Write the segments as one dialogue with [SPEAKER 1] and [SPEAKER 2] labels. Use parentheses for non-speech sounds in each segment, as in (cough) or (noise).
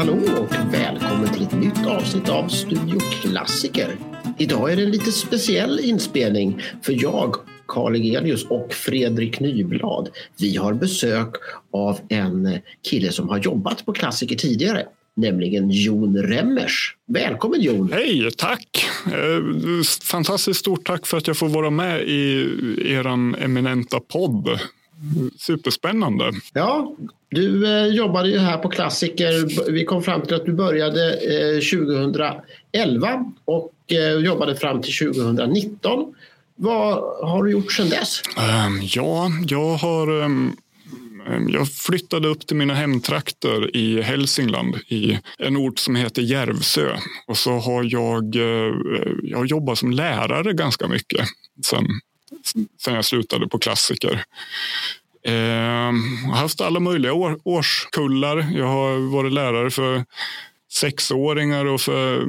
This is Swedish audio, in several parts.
[SPEAKER 1] hallå och välkommen till ett nytt avsnitt av Studio Klassiker. Idag är det en lite speciell inspelning för jag, Karl Egelius och Fredrik Nyblad. Vi har besök av en kille som har jobbat på Klassiker tidigare, nämligen Jon Remmers. Välkommen Jon!
[SPEAKER 2] Hej, tack! Eh, fantastiskt stort tack för att jag får vara med i er eminenta podd. Superspännande.
[SPEAKER 1] Ja, du eh, jobbade ju här på Klassiker. Vi kom fram till att du började eh, 2011 och eh, jobbade fram till 2019. Vad har du gjort sedan dess?
[SPEAKER 2] Um, ja, jag har um, jag flyttade upp till mina hemtrakter i Hälsingland i en ort som heter Järvsö. Och så har jag, uh, jag jobbat som lärare ganska mycket sen, sen jag slutade på Klassiker. Jag har haft alla möjliga år, årskullar. Jag har varit lärare för sexåringar och för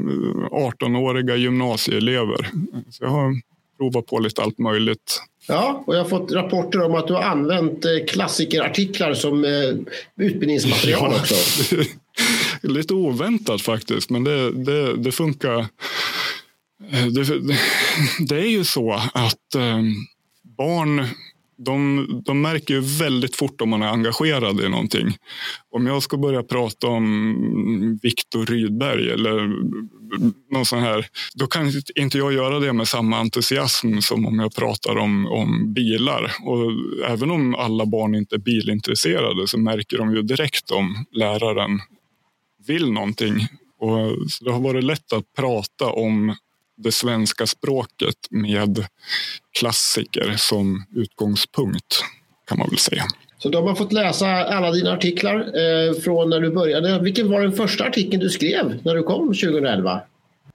[SPEAKER 2] 18-åriga gymnasieelever. Så jag har provat på lite allt möjligt.
[SPEAKER 1] Ja, och jag har fått rapporter om att du har använt klassikerartiklar som utbildningsmaterial också. (laughs)
[SPEAKER 2] lite oväntat faktiskt, men det, det, det funkar. Det, det, är ju så att ehm, barn de, de märker ju väldigt fort om man är engagerad i någonting. Om jag ska börja prata om Viktor Rydberg eller någon sån här, då kan inte jag göra det med samma entusiasm som om jag pratar om, om bilar. Och även om alla barn inte är bilintresserade så märker de ju direkt om läraren vill någonting. Och det har varit lätt att prata om det svenska språket med klassiker som utgångspunkt kan man väl säga.
[SPEAKER 1] Så då har man fått läsa alla dina artiklar eh, från när du började. Vilken var den första artikeln du skrev när du kom 2011?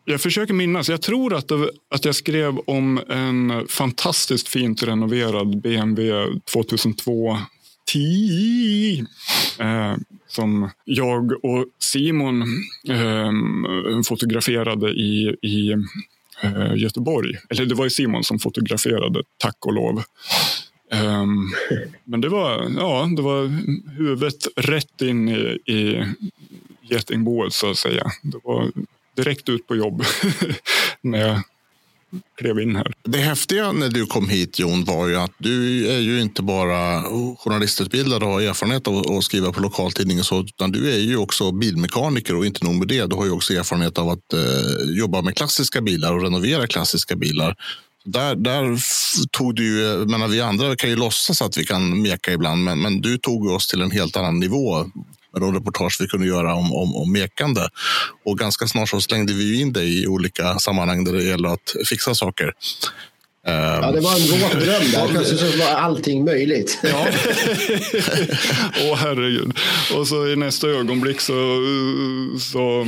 [SPEAKER 2] Jag försöker minnas. Jag tror att, det, att jag skrev om en fantastiskt fint renoverad BMW 2002 10 eh, som jag och Simon eh, fotograferade i, i eh, Göteborg. Eller det var ju Simon som fotograferade, tack och lov. Um, men det var, ja, det var huvudet rätt in i, i getingboet så att säga. Det var direkt ut på jobb (laughs) när jag klev in här.
[SPEAKER 3] Det häftiga när du kom hit Jon var ju att du är ju inte bara journalistutbildad och har erfarenhet av att skriva på lokaltidning och så, utan du är ju också bilmekaniker och inte nog med det. Du har ju också erfarenhet av att eh, jobba med klassiska bilar och renovera klassiska bilar. Där, där tog du ju, menar, vi andra kan ju låtsas att vi kan meka ibland, men, men du tog oss till en helt annan nivå med de reportage vi kunde göra om, om, om mekande. Och ganska snart så slängde vi in dig i olika sammanhang där det gäller att fixa saker.
[SPEAKER 1] Ja, det var en (laughs) våt dröm där. Plötsligt så var allting möjligt. Ja. (laughs)
[SPEAKER 2] Åh oh, herregud. Och så i nästa ögonblick så, så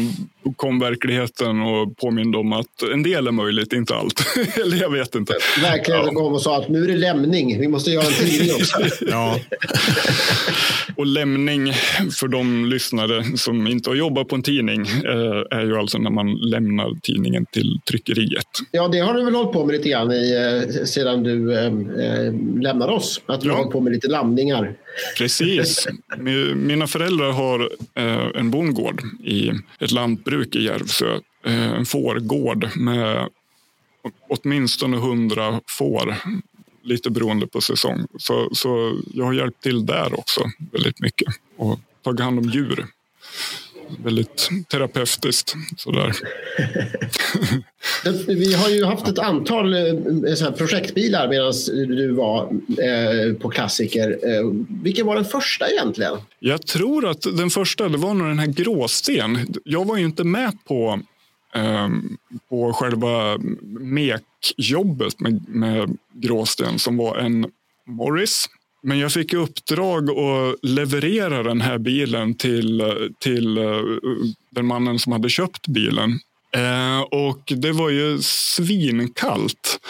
[SPEAKER 2] kom verkligheten och påminde om att en del är möjligt, inte allt. (laughs) Eller jag vet inte.
[SPEAKER 1] Verkligheten ja. kom och sa att nu är det lämning. Vi måste göra en tidning också.
[SPEAKER 2] ja. Och lämning för de lyssnare som inte har jobbat på en tidning eh, är ju alltså när man lämnar tidningen till tryckeriet.
[SPEAKER 1] Ja, det har du väl hållit på med lite grann i, eh, sedan du eh, eh lämnade oss. Att du ja. har på med lite landningar.
[SPEAKER 2] Precis. Mina föräldrar har eh, en bondgård i ett lantbruk i Järvsö. Eh, en fårgård med åtminstone hundra får. Lite beroende på säsong. Så, så jag har hjälpt till där också väldigt mycket och tagit hand om djur väldigt terapeutiskt. Sådär. (laughs)
[SPEAKER 1] Vi har ju haft ett antal eh, projektbilar medan du var eh, på Klassiker. Eh, vilken var den första egentligen?
[SPEAKER 2] Jag tror att den första det var nog den här Gråsten. Jag var ju inte med på, på själva mekjobbet med, med Gråsten som var en Morris men jag fick i uppdrag att leverera den här bilen till, till eh, den mannen som hade köpt bilen. Eh, och det var ju svinkallt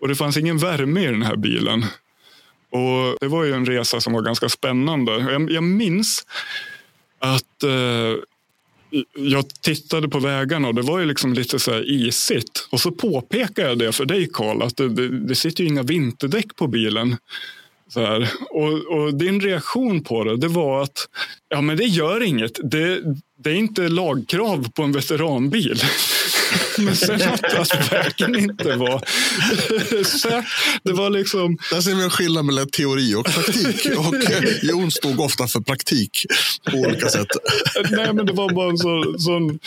[SPEAKER 2] och det fanns ingen värme i den här bilen. Och Det var ju en resa som var ganska spännande. Jag, jag minns att eh, jag tittade på vägarna och det var ju liksom lite så här isigt. Och så påpekade jag det för dig Karl att det, det, det sitter ju inga vinterdäck på bilen. Och, och din reaktion på det, det var att ja, men det gör inget. Det, det är inte lagkrav på en veteranbil. (laughs) Men sen att, att vägen inte var. (laughs) Det var liksom...
[SPEAKER 3] Där ser vi en skillnad mellan teori och praktik. (laughs) Och Jon stod ofta för praktik på olika sätt.
[SPEAKER 2] Nej, men det var bara en så, sån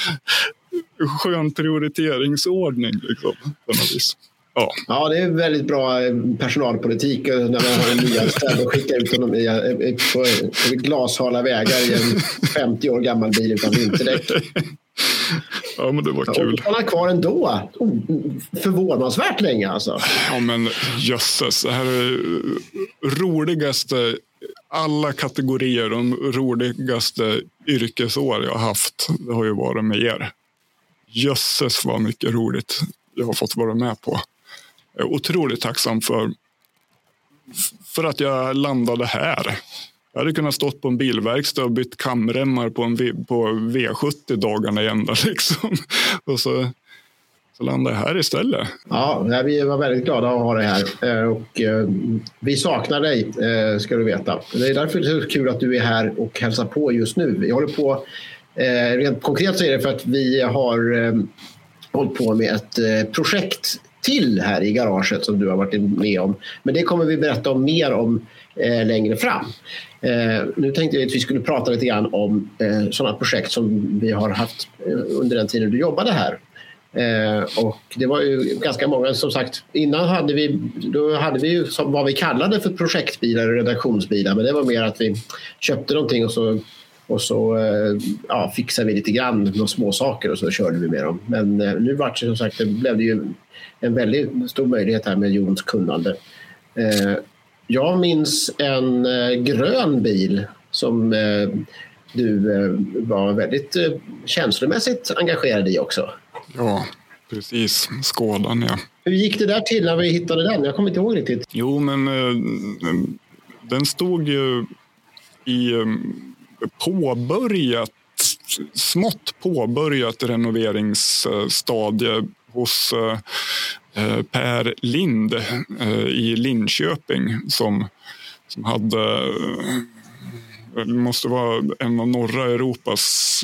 [SPEAKER 2] skön prioriteringsordning. Liksom, på något vis.
[SPEAKER 1] Ja. ja, det är väldigt bra eh, personalpolitik eh, när man har en nyanställd och skickar ut honom eh, på, på glashala vägar i en 50 år gammal bil utan vinterdäck.
[SPEAKER 2] Ja, men det var kul. Och
[SPEAKER 1] stannar kvar ändå. Förvånansvärt länge alltså.
[SPEAKER 2] Ja, men jösses. Det här är roligaste alla kategorier, de roligaste yrkesår jag har haft. Det har ju varit med er. Jösses vad mycket roligt jag har fått vara med på. Jag är otroligt tacksam för, för att jag landade här. Jag hade kunnat stått på en bilverkstad och bytt kamremmar på, en v, på V70 dagarna i ända. (laughs) Liksom. Och så, så landade jag här istället.
[SPEAKER 1] Ja, vi var väldigt glada att ha dig här. Eh, och eh, vi saknar dig, eh, ska du veta. Det är därför det är så kul att du är här och hälsar på just nu. Vi håller på, eh, rent konkret så är det för att vi har eh, hållit på med ett projekt till här i garaget som du har varit med om. Men det kommer vi berätta om mer om eh, längre fram. Eh, nu tänkte jag att vi skulle prata lite grann om eh, sådana projekt som vi har haft eh, under den tiden du jobbade här. Eh, och det var ju ganska många, som sagt, innan hade vi, då hade vi ju som vad vi kallade för projektbilar och redaktionsbilar, men det var mer att vi köpte någonting och så och så eh, ja, fixade vi lite grann, några små saker och så körde vi med dem. Men eh, nu vart det som sagt, det blev det ju en väldigt stor möjlighet här med Jons kunnande. Eh, jag minns en grön bil som du var väldigt känslomässigt engagerad i också.
[SPEAKER 2] Ja, precis. Skådan, ja.
[SPEAKER 1] Hur gick det där till när vi hittade den? Jag kommer inte ihåg riktigt.
[SPEAKER 2] Jo, men den stod ju i påbörjat, smått påbörjat renoveringsstadie hos eh, eh, Per Lind eh, i Linköping som, som hade det måste vara en av norra Europas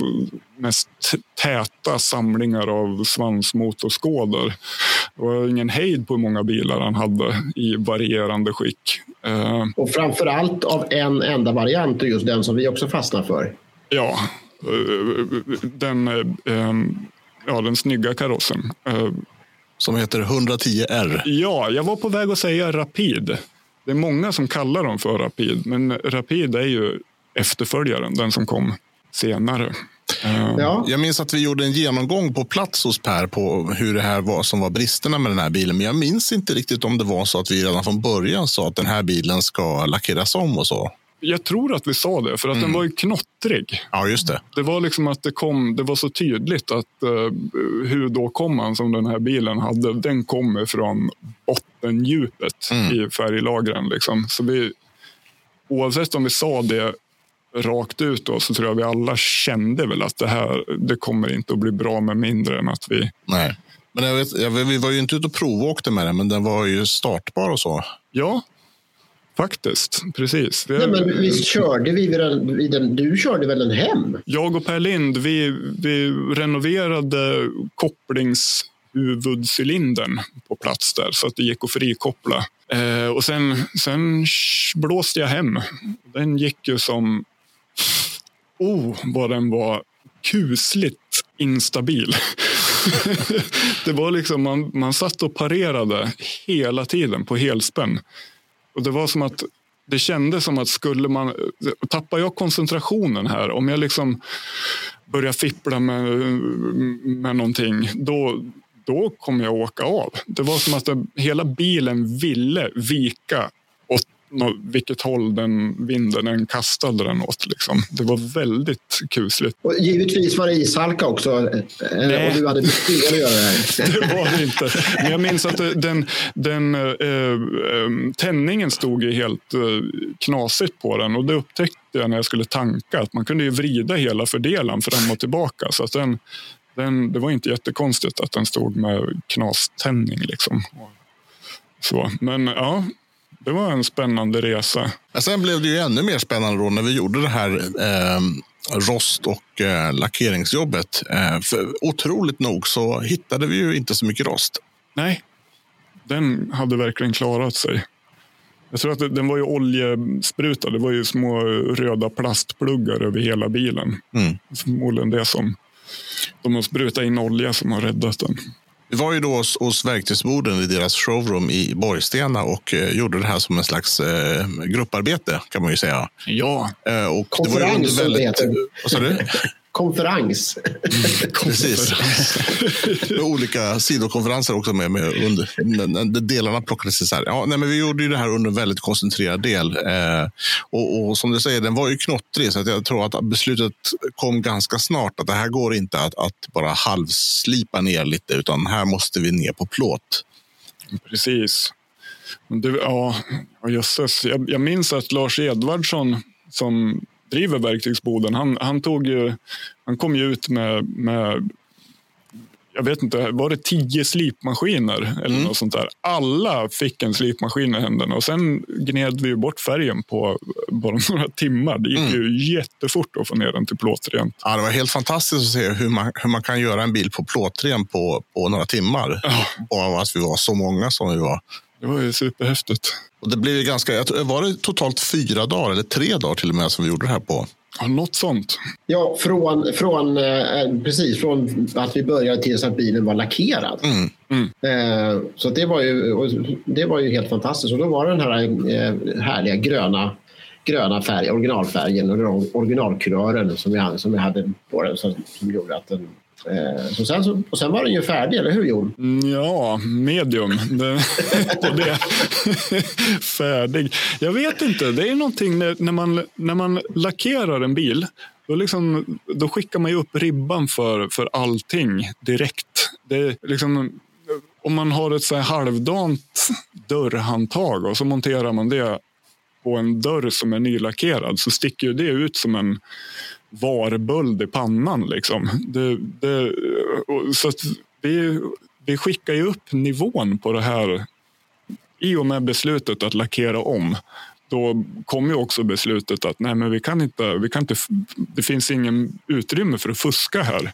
[SPEAKER 2] mest täta samlingar av svansmotorskådor. Det var ingen hejd på hur många bilar han hade i varierande skick.
[SPEAKER 1] Eh, och framför allt av en enda variant och just den som vi också fastnar för.
[SPEAKER 2] Ja, eh, den, eh, ja, den snygga karossen.
[SPEAKER 3] Som heter 110R.
[SPEAKER 2] Ja, jag var på väg att säga Rapid. Det är många som kallar dem för Rapid, men Rapid är ju efterföljaren, den som kom senare.
[SPEAKER 3] Ja. Jag minns att vi gjorde en genomgång på plats hos Per på hur det här var som var bristerna med den här bilen. Men jag minns inte riktigt om det var så att vi redan från början sa att den här bilen ska lackeras om och så.
[SPEAKER 2] Jag tror att vi sa det, för att mm. den var ju knottrig.
[SPEAKER 3] Ja, just det.
[SPEAKER 2] Det var liksom att det kom. Det var så tydligt att uh, hur då kom man som den här bilen hade. Den kommer från bottendjupet mm. i färglagren. Liksom. Så vi, oavsett om vi sa det rakt ut då, så tror jag vi alla kände väl att det här det kommer inte att bli bra med mindre än att vi...
[SPEAKER 3] Nej. Men jag vet, jag, vi var ju inte ute och provåkte med den, men den var ju startbar och så.
[SPEAKER 2] Ja, faktiskt. Precis.
[SPEAKER 1] Det... Nej, men visst körde vi den, den, Du körde väl den hem?
[SPEAKER 2] Jag och Per Lind, vi, vi renoverade kopplingshuvudcylindern på plats där så att det gick att frikoppla. Eh, och sen, sen blåste jag hem. Den gick ju som Oh, vad den var kusligt instabil. (laughs) det var liksom, man, man satt och parerade hela tiden på helspänn. Och det var som att det kändes som att skulle man, tappar jag koncentrationen här, om jag liksom börjar fippla med, med någonting, då, då kommer jag åka av. Det var som att det, hela bilen ville vika vilket håll den vinden än kastade den åt. Liksom. Det var väldigt kusligt.
[SPEAKER 1] Och givetvis var det ishalka också. Eh, Nej. Och du hade mycket att göra det här. (laughs)
[SPEAKER 2] det var det inte. Men jag minns att den, den äh, tändningen stod ju helt äh, knasigt på den. Och det upptäckte jag när jag skulle tanka. Att man kunde ju vrida hela fördelaren fram och tillbaka. Så att den, den, det var inte jättekonstigt att den stod med knaständning. Liksom. Så, men ja, det var en spännande resa.
[SPEAKER 3] Men sen blev det ju ännu mer spännande då när vi gjorde det här eh, rost och eh, lackeringsjobbet. Eh, för otroligt nog så hittade vi ju inte så mycket rost.
[SPEAKER 2] Nej, den hade verkligen klarat sig. Jag tror att den var ju oljesprutad. Det var ju små röda plastpluggar över hela bilen.
[SPEAKER 3] Mm.
[SPEAKER 2] Förmodligen det som de har sprutat in olja som har räddat den.
[SPEAKER 3] Vi var ju då hos, hos Verktygsboden i deras showroom i Borgstena och eh, gjorde det här som en slags eh, grupparbete kan man ju säga.
[SPEAKER 2] Ja.
[SPEAKER 3] Eh, och
[SPEAKER 1] Konferens, som det heter.
[SPEAKER 3] Vad sa du? (laughs)
[SPEAKER 1] Konferens.
[SPEAKER 3] Precis. (laughs) med olika sidokonferenser också med, med under, när delarna plockades isär. Ja, nej, men vi gjorde ju det här under en väldigt koncentrerad del. Eh, och, och, som du säger, den var ju knottrig så att jag tror att beslutet kom ganska snart att det här går inte att, att bara halvslipa ner lite utan här måste vi ner på plåt.
[SPEAKER 2] Precis. Det, ja, jösses. Jag, jag minns att Lars Edvardsson som driver verktygsboden, han, han, tog ju, han kom ju ut med, med jag vet inte, var det tio slipmaskiner eller mm. något sånt där? Alla fick en slipmaskin i händerna och sen gned vi bort färgen på bara (laughs) några timmar. Det gick mm. ju jättefort att få ner den till plåtrent.
[SPEAKER 3] Ja, det var helt fantastiskt att se hur man, hur man kan göra en bil på plåtren på, på några timmar. Ja. Bara att vi var så många som vi var.
[SPEAKER 2] Det var ju superhäftigt.
[SPEAKER 3] Och det blev ganska, var det totalt fyra dagar eller tre dagar till och med som vi gjorde det här på?
[SPEAKER 2] Ja, något sånt.
[SPEAKER 1] Ja, från, från, eh, precis från att vi började tills att bilen var lackerad.
[SPEAKER 3] Mm.
[SPEAKER 2] Mm.
[SPEAKER 1] Eh, så det var, ju, det var ju helt fantastiskt. Och då var det den här eh, härliga gröna, gröna färg, originalfärgen och originalkurören som vi, som vi hade på den som, som gjorde att den Eh, så sen, så, och sen var den ju färdig, eller hur Jon?
[SPEAKER 2] Mm, ja, medium. Det. (laughs) (laughs) färdig. Jag vet inte, det är någonting när, när, man, när man lackerar en bil. Då, liksom, då skickar man ju upp ribban för, för allting direkt. Det liksom, om man har ett så här halvdant dörrhandtag och så monterar man det på en dörr som är nylackerad så sticker ju det ut som en varböld i pannan. Liksom. Det, det, så vi, vi skickar ju upp nivån på det här i och med beslutet att lackera om. Då kom ju också beslutet att nej, men vi kan inte, vi kan inte, det finns ingen utrymme för att fuska här.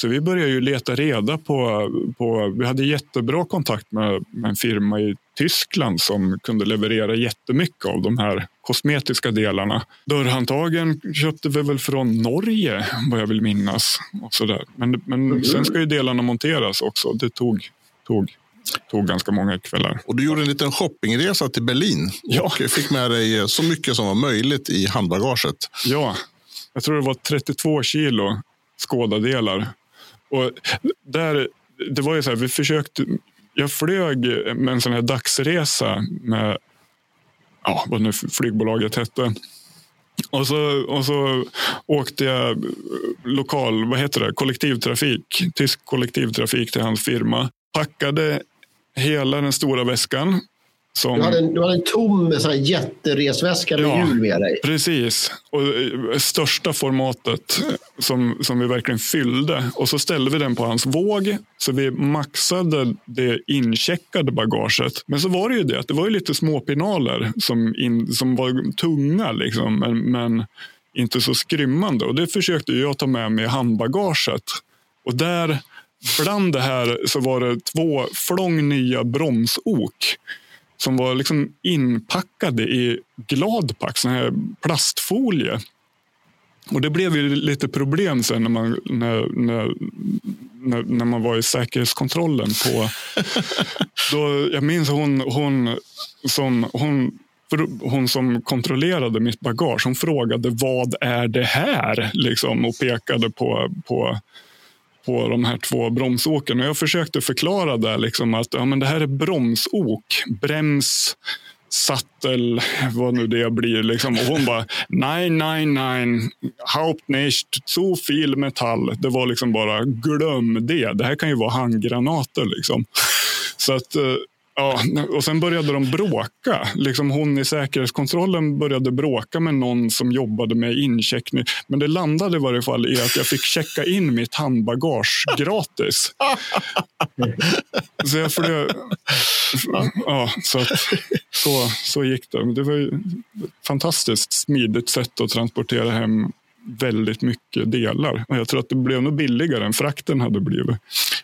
[SPEAKER 2] Så vi började ju leta reda på, på vi hade jättebra kontakt med, med en firma i Tyskland som kunde leverera jättemycket av de här kosmetiska delarna. Dörrhandtagen köpte vi väl från Norge vad jag vill minnas. Och så. Men, men mm. sen ska ju delarna monteras också. Det tog, tog tog ganska många kvällar.
[SPEAKER 3] Och du gjorde en liten shoppingresa till Berlin
[SPEAKER 2] ja.
[SPEAKER 3] och (laughs) fick med dig så mycket som var möjligt i handbagaget.
[SPEAKER 2] Ja, jag tror det var 32 kilo skådadelar och där, det var ju så här, vi försökte, jag flög med en sån här dagsresa med, ja, vad nu flygbolaget hette. Och så, och så åkte jag lokal, vad heter det, kollektivtrafik, tysk kollektivtrafik till hans firma. Packade hela den stora väskan som...
[SPEAKER 1] Du, hade en, du hade en tom så här jätteresväska med ja, hjul med dig.
[SPEAKER 2] Precis. Och eh, största formatet som, som vi verkligen fyllde. Och så ställde vi den på hans våg. Så vi maxade det incheckade bagaget. Men så var det ju det att det var ju lite småpinaler som, in, som var tunga. Liksom, men, men inte så skrymmande. Och det försökte jag ta med mig i handbagaget. Och där, bland det här, så var det två flång nya bromsok som var liksom inpackade i gladpack, sån här plastfolie. Och det blev ju lite problem sen när man, när, när, när, när man var i säkerhetskontrollen. på (laughs) då, Jag minns hon, hon, som, hon, hon som kontrollerade mitt bagage. Hon frågade vad är det här? Liksom, och pekade på, på på de här två bromsåken. Och jag försökte förklara där liksom att ja, men det här är bromsok. Brems, sattel, vad nu det blir. Liksom. Och hon bara, nej, nej, nej, haupt nicht, zu viel metall. Det var liksom bara, glöm det. Det här kan ju vara handgranater. Liksom. Så att, eh, Ja, och sen började de bråka. Liksom hon i säkerhetskontrollen började bråka med någon som jobbade med incheckning. Men det landade i varje fall i att jag fick checka in mitt handbagage gratis. Så jag flög... Ja, så, att, så, så gick det. Det var ett fantastiskt smidigt sätt att transportera hem väldigt mycket delar. Och jag tror att det blev nog billigare än frakten hade blivit.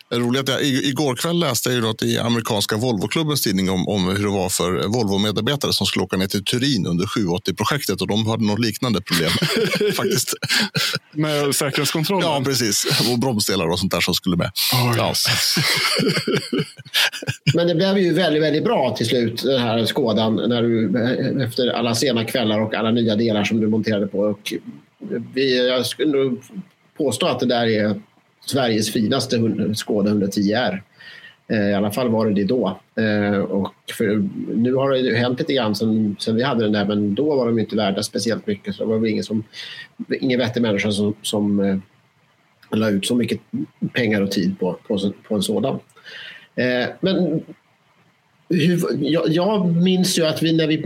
[SPEAKER 3] Det är roligt jag, igår kväll läste jag något i amerikanska Volvo-klubbens tidning om, om hur det var för Volvo-medarbetare som skulle åka ner till Turin under 780-projektet och de hade något liknande problem. (laughs) faktiskt.
[SPEAKER 2] Med säkerhetskontrollen?
[SPEAKER 3] Ja, precis. Och bromsdelar och sånt där som skulle med. Oh, ja. (laughs) (laughs)
[SPEAKER 1] Men det blev ju väldigt, väldigt bra till slut, den här Skådan, när du, efter alla sena kvällar och alla nya delar som du monterade på. Och vi, jag skulle nog påstå att det där är Sveriges finaste Skoda 110R. Eh, I alla fall var det det då. Eh, och nu har det hänt lite grann sen, sen vi hade den där men då var de inte värda speciellt mycket. Så det var väl ingen, som, ingen vettig människa som, som eh, la ut så mycket pengar och tid på, på, på en sådan. Men hur, jag, jag, minns ju att vi när, vi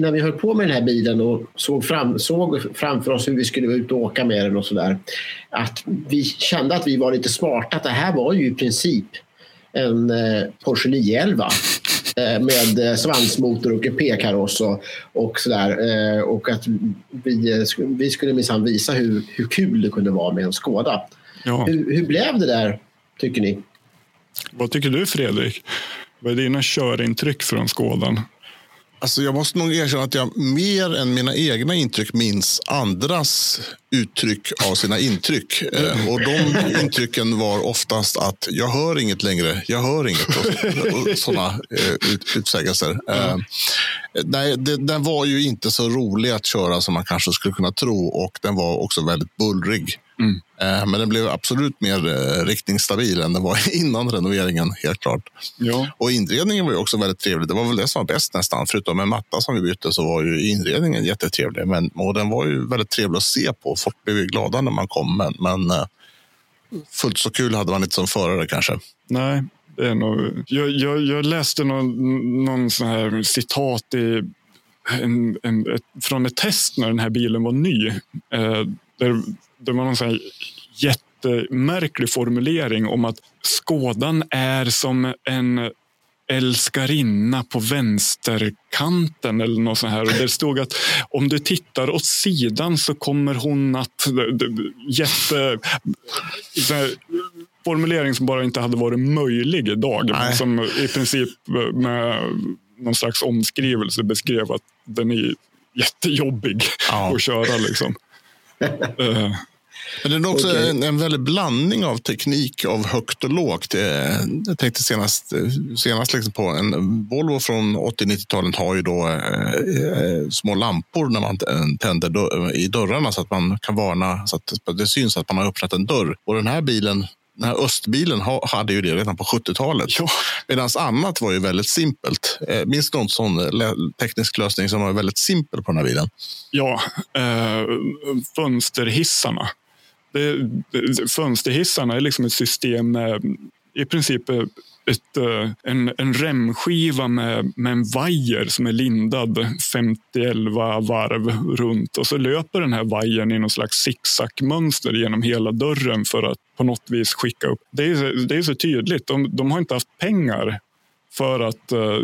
[SPEAKER 1] när vi höll på med den här bilen och såg, fram, såg framför oss hur vi skulle ut och åka med den och sådär. Att vi kände att vi var lite smarta. Att det här var ju i princip en eh, Porsche 911 eh, med eh, svansmotor och kupékaross och, och sådär. Eh, och att vi, eh, vi skulle minsann visa hur, hur kul det kunde vara med en Skoda. Ja. Hur, hur blev det där, tycker ni?
[SPEAKER 2] Vad tycker du, Fredrik? Vad är dina körintryck från Skådan?
[SPEAKER 3] Alltså jag måste nog erkänna att jag mer än mina egna intryck minns andras uttryck av sina intryck. Eh, och de intrycken var oftast att jag hör inget längre, jag hör inget. Och, och sådana eh, ut, utsägelser. Mm. nej, det, den var ju inte så rolig att köra som man kanske skulle kunna tro och den var också väldigt bullrig. Mm. Men den blev absolut mer riktningsstabil än den var (laughs) innan renoveringen, helt klart. Ja. Och inredningen var ju också väldigt trevlig. Det var väl det som var bäst nästan. Förutom en matta som vi bytte så var ju inredningen jättetrevlig. Men, och den var ju väldigt trevlig att se på. Folk blev ju glada när man kom. Men, men fullt så kul hade man inte som förare kanske.
[SPEAKER 2] Nej, det är nog, jag, jag, jag läste någon, någon sån här citat i en, en, ett, från ett test när den här bilen var ny. Eh, där det var någon sån jättemärklig formulering om att skådan är som en älskarinna på vänsterkanten eller något sånt här. Och det stod att om du tittar åt sidan så kommer hon att... Jätte... Formulering som bara inte hade varit möjlig idag. Nej. Som i princip med någon slags omskrivelse beskrev att den är jättejobbig ja. att köra. Liksom. (laughs)
[SPEAKER 3] Men det är också okay. en, en väldig blandning av teknik av högt och lågt. Eh, jag tänkte senast, senast liksom på en Volvo från 80-90-talet har ju då eh, eh, små lampor när man tänder dörr, i dörrarna så att man kan varna så att det syns att man har öppnat en dörr. Och den här bilen den här östbilen hade ju det redan på 70-talet. Ja. Medan annat var ju väldigt simpelt. Minns du någon sån teknisk lösning som var väldigt simpel på den här bilen?
[SPEAKER 2] Ja, eh, fönsterhissarna det, det, fönsterhissarna är liksom ett system med i princip eh, ett, eh, en, en remskiva med, med en vajer som är lindad 50-11 varv runt och så löper den här vajern i någon slags zigzagmönster genom hela dörren för att på något vis skicka upp. Det är, det är så tydligt. De, de har inte haft pengar för att eh,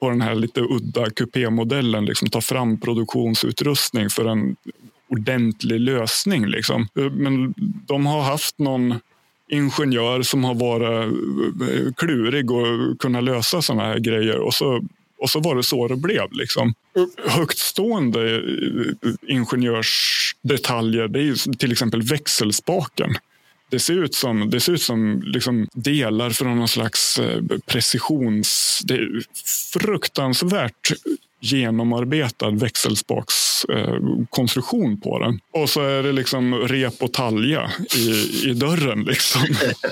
[SPEAKER 2] på den här lite udda kupémodellen liksom, ta fram produktionsutrustning för en ordentlig lösning. Liksom. Eh, men de har haft någon ingenjör som har varit eh, klurig och kunnat lösa sådana här grejer. Och så, och så var det så det blev. Liksom. Högtstående eh, ingenjörsdetaljer det är till exempel växelspaken. Det ser ut som, det ser ut som liksom delar från någon slags precisions... Det är fruktansvärt genomarbetad växelspaks konstruktion på den. Och så är det liksom rep och talja i, i dörren. Liksom.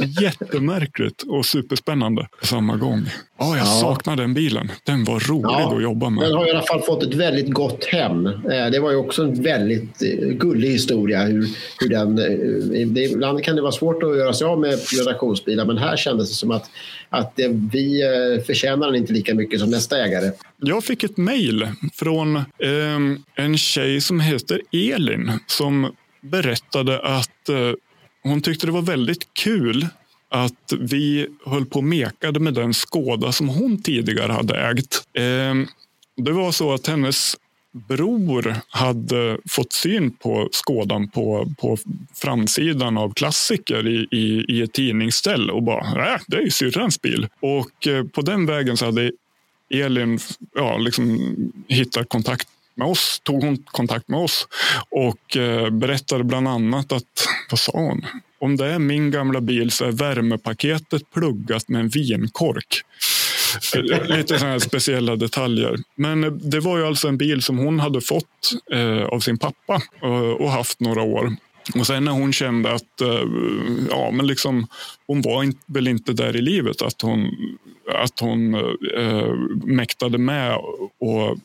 [SPEAKER 2] (laughs) Jättemärkligt och superspännande på samma gång. Oh, jag ja. saknar den bilen. Den var rolig ja, att jobba med.
[SPEAKER 1] Den har i alla fall fått ett väldigt gott hem. Eh, det var ju också en väldigt eh, gullig historia. Hur, hur den, eh, ibland kan det vara svårt att göra sig av med redaktionsbilar men här kändes det som att, att det, vi eh, förtjänar den inte lika mycket som nästa ägare.
[SPEAKER 2] Jag fick ett mejl från eh, en tjej som heter Elin som berättade att eh, hon tyckte det var väldigt kul att vi höll på och mekade med den Skåda som hon tidigare hade ägt. Eh, det var så att hennes bror hade fått syn på Skådan på, på framsidan av klassiker i, i, i ett tidningsställ och bara, äh, det är ju syrrans bil. Och eh, på den vägen så hade Elin ja, liksom hittat kontakt med oss, tog hon kontakt med oss och eh, berättade bland annat att, vad sa hon? Om det är min gamla bil så är värmepaketet pluggat med en vinkork. Lite sådana speciella detaljer. Men det var ju alltså en bil som hon hade fått eh, av sin pappa eh, och haft några år. Och sen när hon kände att eh, ja, men liksom, hon var in, väl inte där i livet, att hon, att hon eh, mäktade med och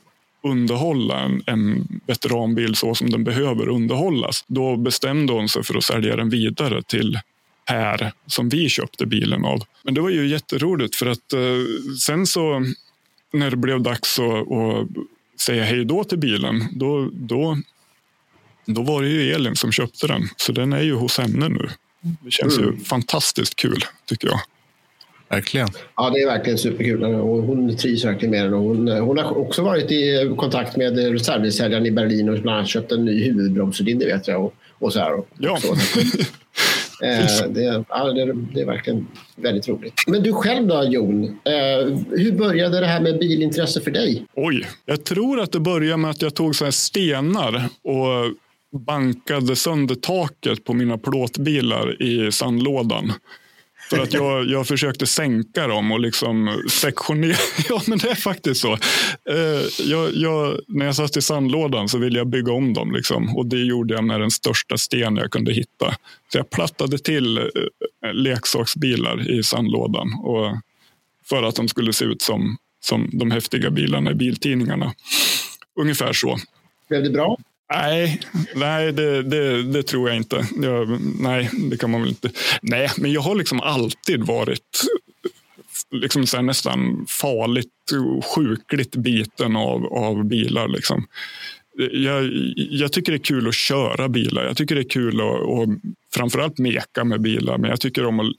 [SPEAKER 2] underhålla en, en veteranbil så som den behöver underhållas. Då bestämde hon sig för att sälja den vidare till Per som vi köpte bilen av. Men det var ju jätteroligt för att eh, sen så när det blev dags att, att säga hej då till bilen, då, då, då var det ju Elin som köpte den. Så den är ju hos henne nu. Det känns mm. ju fantastiskt kul tycker jag.
[SPEAKER 3] Verkligen.
[SPEAKER 1] Ja, det är verkligen superkul. Och hon trivs verkligen med den. Och hon, hon har också varit i kontakt med reservbilssäljaren i Berlin och bland annat köpt en ny huvudbromscylinder vet jag. Och, och så här. Och,
[SPEAKER 2] ja.
[SPEAKER 1] Så. (laughs) Eh, det, ja, det, det, är verkligen väldigt roligt. Men du själv då, Jon? Eh, hur började det här med bilintresse för dig?
[SPEAKER 2] Oj, jag tror att det började med att jag tog så stenar och bankade sönder taket på mina plåtbilar i sandlådan. För att jag, jag försökte sänka dem och liksom sektionera. (laughs) Ja, men det är faktiskt så. Eh, jag, jag, när jag satt i sandlådan så ville jag bygga om dem. Liksom. Och det gjorde jag med den största sten jag kunde hitta. Så jag plattade till eh, leksaksbilar i sandlådan. Och för att de skulle se ut som, som de häftiga bilarna i biltidningarna. Ungefär så.
[SPEAKER 1] Blev det bra?
[SPEAKER 2] Nej, nej det, det, det, tror jag inte. Jag, nej, det kan man väl inte. Nej, men jag har liksom alltid varit liksom så nästan farligt sjukligt biten av, av bilar. Liksom jag, jag, tycker det är kul att köra bilar. Jag tycker det är kul att och framförallt meka med bilar. Men jag tycker om att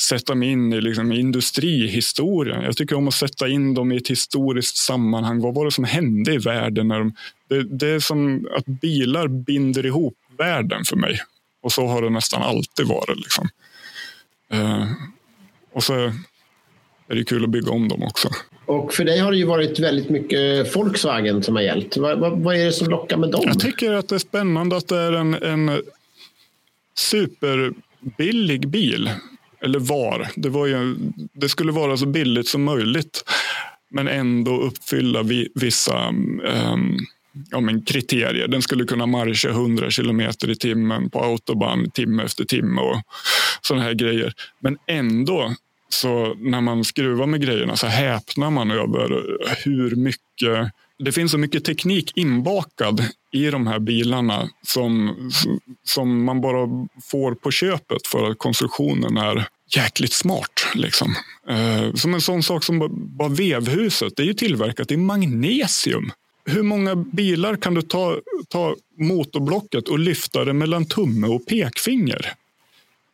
[SPEAKER 2] sätta mig in i liksom industrihistorien. Jag tycker om att sätta in dem i ett historiskt sammanhang. Vad var det som hände i världen? När de, det, det är som att bilar binder ihop världen för mig. Och så har det nästan alltid varit. Liksom. Eh, och så är det kul att bygga om dem också.
[SPEAKER 1] Och för dig har det ju varit väldigt mycket Volkswagen som har gällt. Vad, vad, vad, är det som lockar med dem?
[SPEAKER 2] Jag tycker att det är spännande att det är en, en superbillig bil. Eller var. Det, var ju, det skulle vara så billigt som möjligt. Men ändå uppfylla vissa um, ja, men kriterier. Den skulle kunna marscha 100 kilometer i timmen på autobahn timme efter timme och sådana här grejer. Men ändå så när man skruvar med grejerna så häpnar man över hur mycket det finns så mycket teknik inbakad i de här bilarna som, som man bara får på köpet för att konstruktionen är jäkligt smart. Liksom. Eh, som en sån sak som bara vevhuset, det är ju tillverkat i magnesium. Hur många bilar kan du ta, ta motorblocket och lyfta det mellan tumme och pekfinger?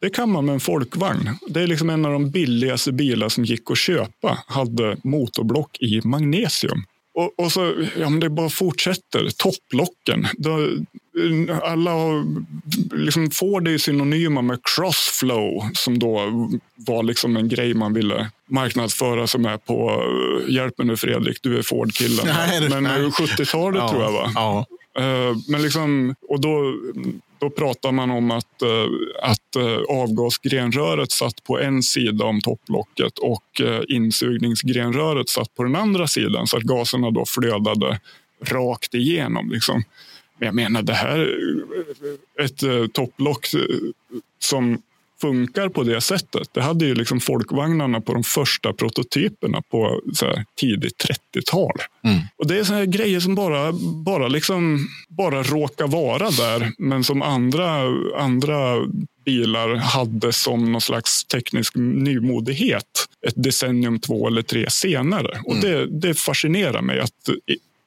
[SPEAKER 2] Det kan man med en folkvagn. Det är liksom en av de billigaste bilar som gick att köpa. Hade motorblock i magnesium. Och, och så, ja men det bara fortsätter. Topplocken. Då, alla har, liksom Ford är synonyma med crossflow som då var liksom en grej man ville marknadsföra sig med på Hjälp mig nu Fredrik, du är Ford-killen. Men 70-talet ja, tror jag va? Ja. Eh, men liksom, och då då pratar man om att, eh, att eh, avgasgrenröret satt på en sida om topplocket och eh, insugningsgrenröret satt på den andra sidan så att gaserna då flödade rakt igenom. Liksom. Men jag menar, det här ett topplock som funkar på det sättet. Det hade ju liksom folkvagnarna på de första prototyperna på tidigt 30-tal. Mm. Och det är såna grejer som bara, bara, liksom, bara råkar vara där, men som andra, andra bilar hade som någon slags teknisk nymodighet ett decennium, två eller tre senare. Mm. Och det, det fascinerar mig att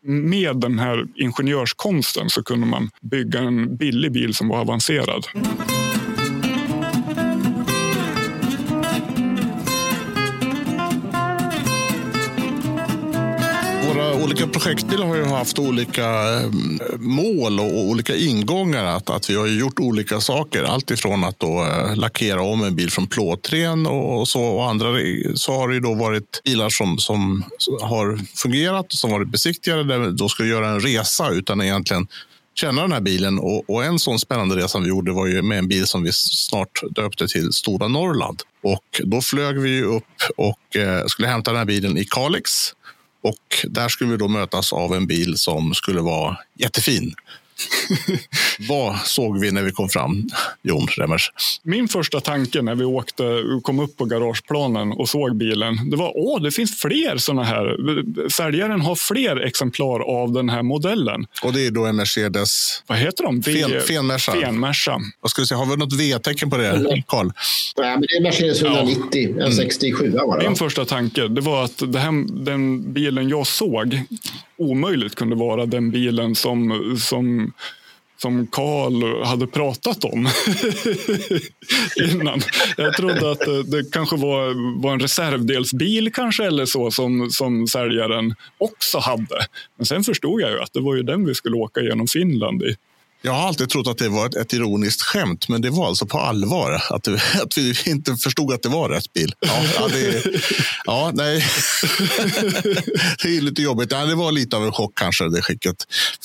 [SPEAKER 2] med den här ingenjörskonsten så kunde man bygga en billig bil som var avancerad.
[SPEAKER 3] Olika projektdelar har ju haft olika eh, mål och olika ingångar. Att, att vi har gjort olika saker. Allt ifrån att då eh, lackera om en bil från plåtren och, så. Och andra så har det då varit bilar som, som har fungerat, och som varit besiktigade, där vi då ska göra en resa utan egentligen känna den här bilen. Och, och, en sån spännande resa vi gjorde var ju med en bil som vi snart döpte till Stora Norrland. Och då flög vi upp och eh, skulle hämta den här bilen i Kalix och där skulle vi då mötas av en bil som skulle vara jättefin. (laughs) Vad såg vi när vi kom fram, Jon Remmers?
[SPEAKER 2] Min första tanke när vi åkte, kom upp på garageplanen och såg bilen, det var åh, det finns fler sådana här. Säljaren har fler exemplar av den här modellen.
[SPEAKER 3] Och det är då en Mercedes?
[SPEAKER 2] Vad heter de?
[SPEAKER 3] Fen. Fenmerca. Vad ska vi säga, har vi något V-tecken på det, Carl?
[SPEAKER 1] Nej, men det är Mercedes 190, ja. en 67 var
[SPEAKER 2] det. Min första tanke det var att det här, den bilen jag såg omöjligt kunde vara den bilen som, som som Karl hade pratat om (laughs) innan. Jag trodde att det kanske var, var en reservdelsbil kanske eller så som, som säljaren också hade. Men sen förstod jag ju att det var ju den vi skulle åka genom Finland i.
[SPEAKER 3] Jag har alltid trott att det var ett, ett ironiskt skämt, men det var alltså på allvar. Att, det, (laughs) att vi inte förstod att det var rätt bil. Ja, ja, det, ja nej. (laughs) det är lite jobbigt. Ja, det var lite av en chock kanske, det skicket.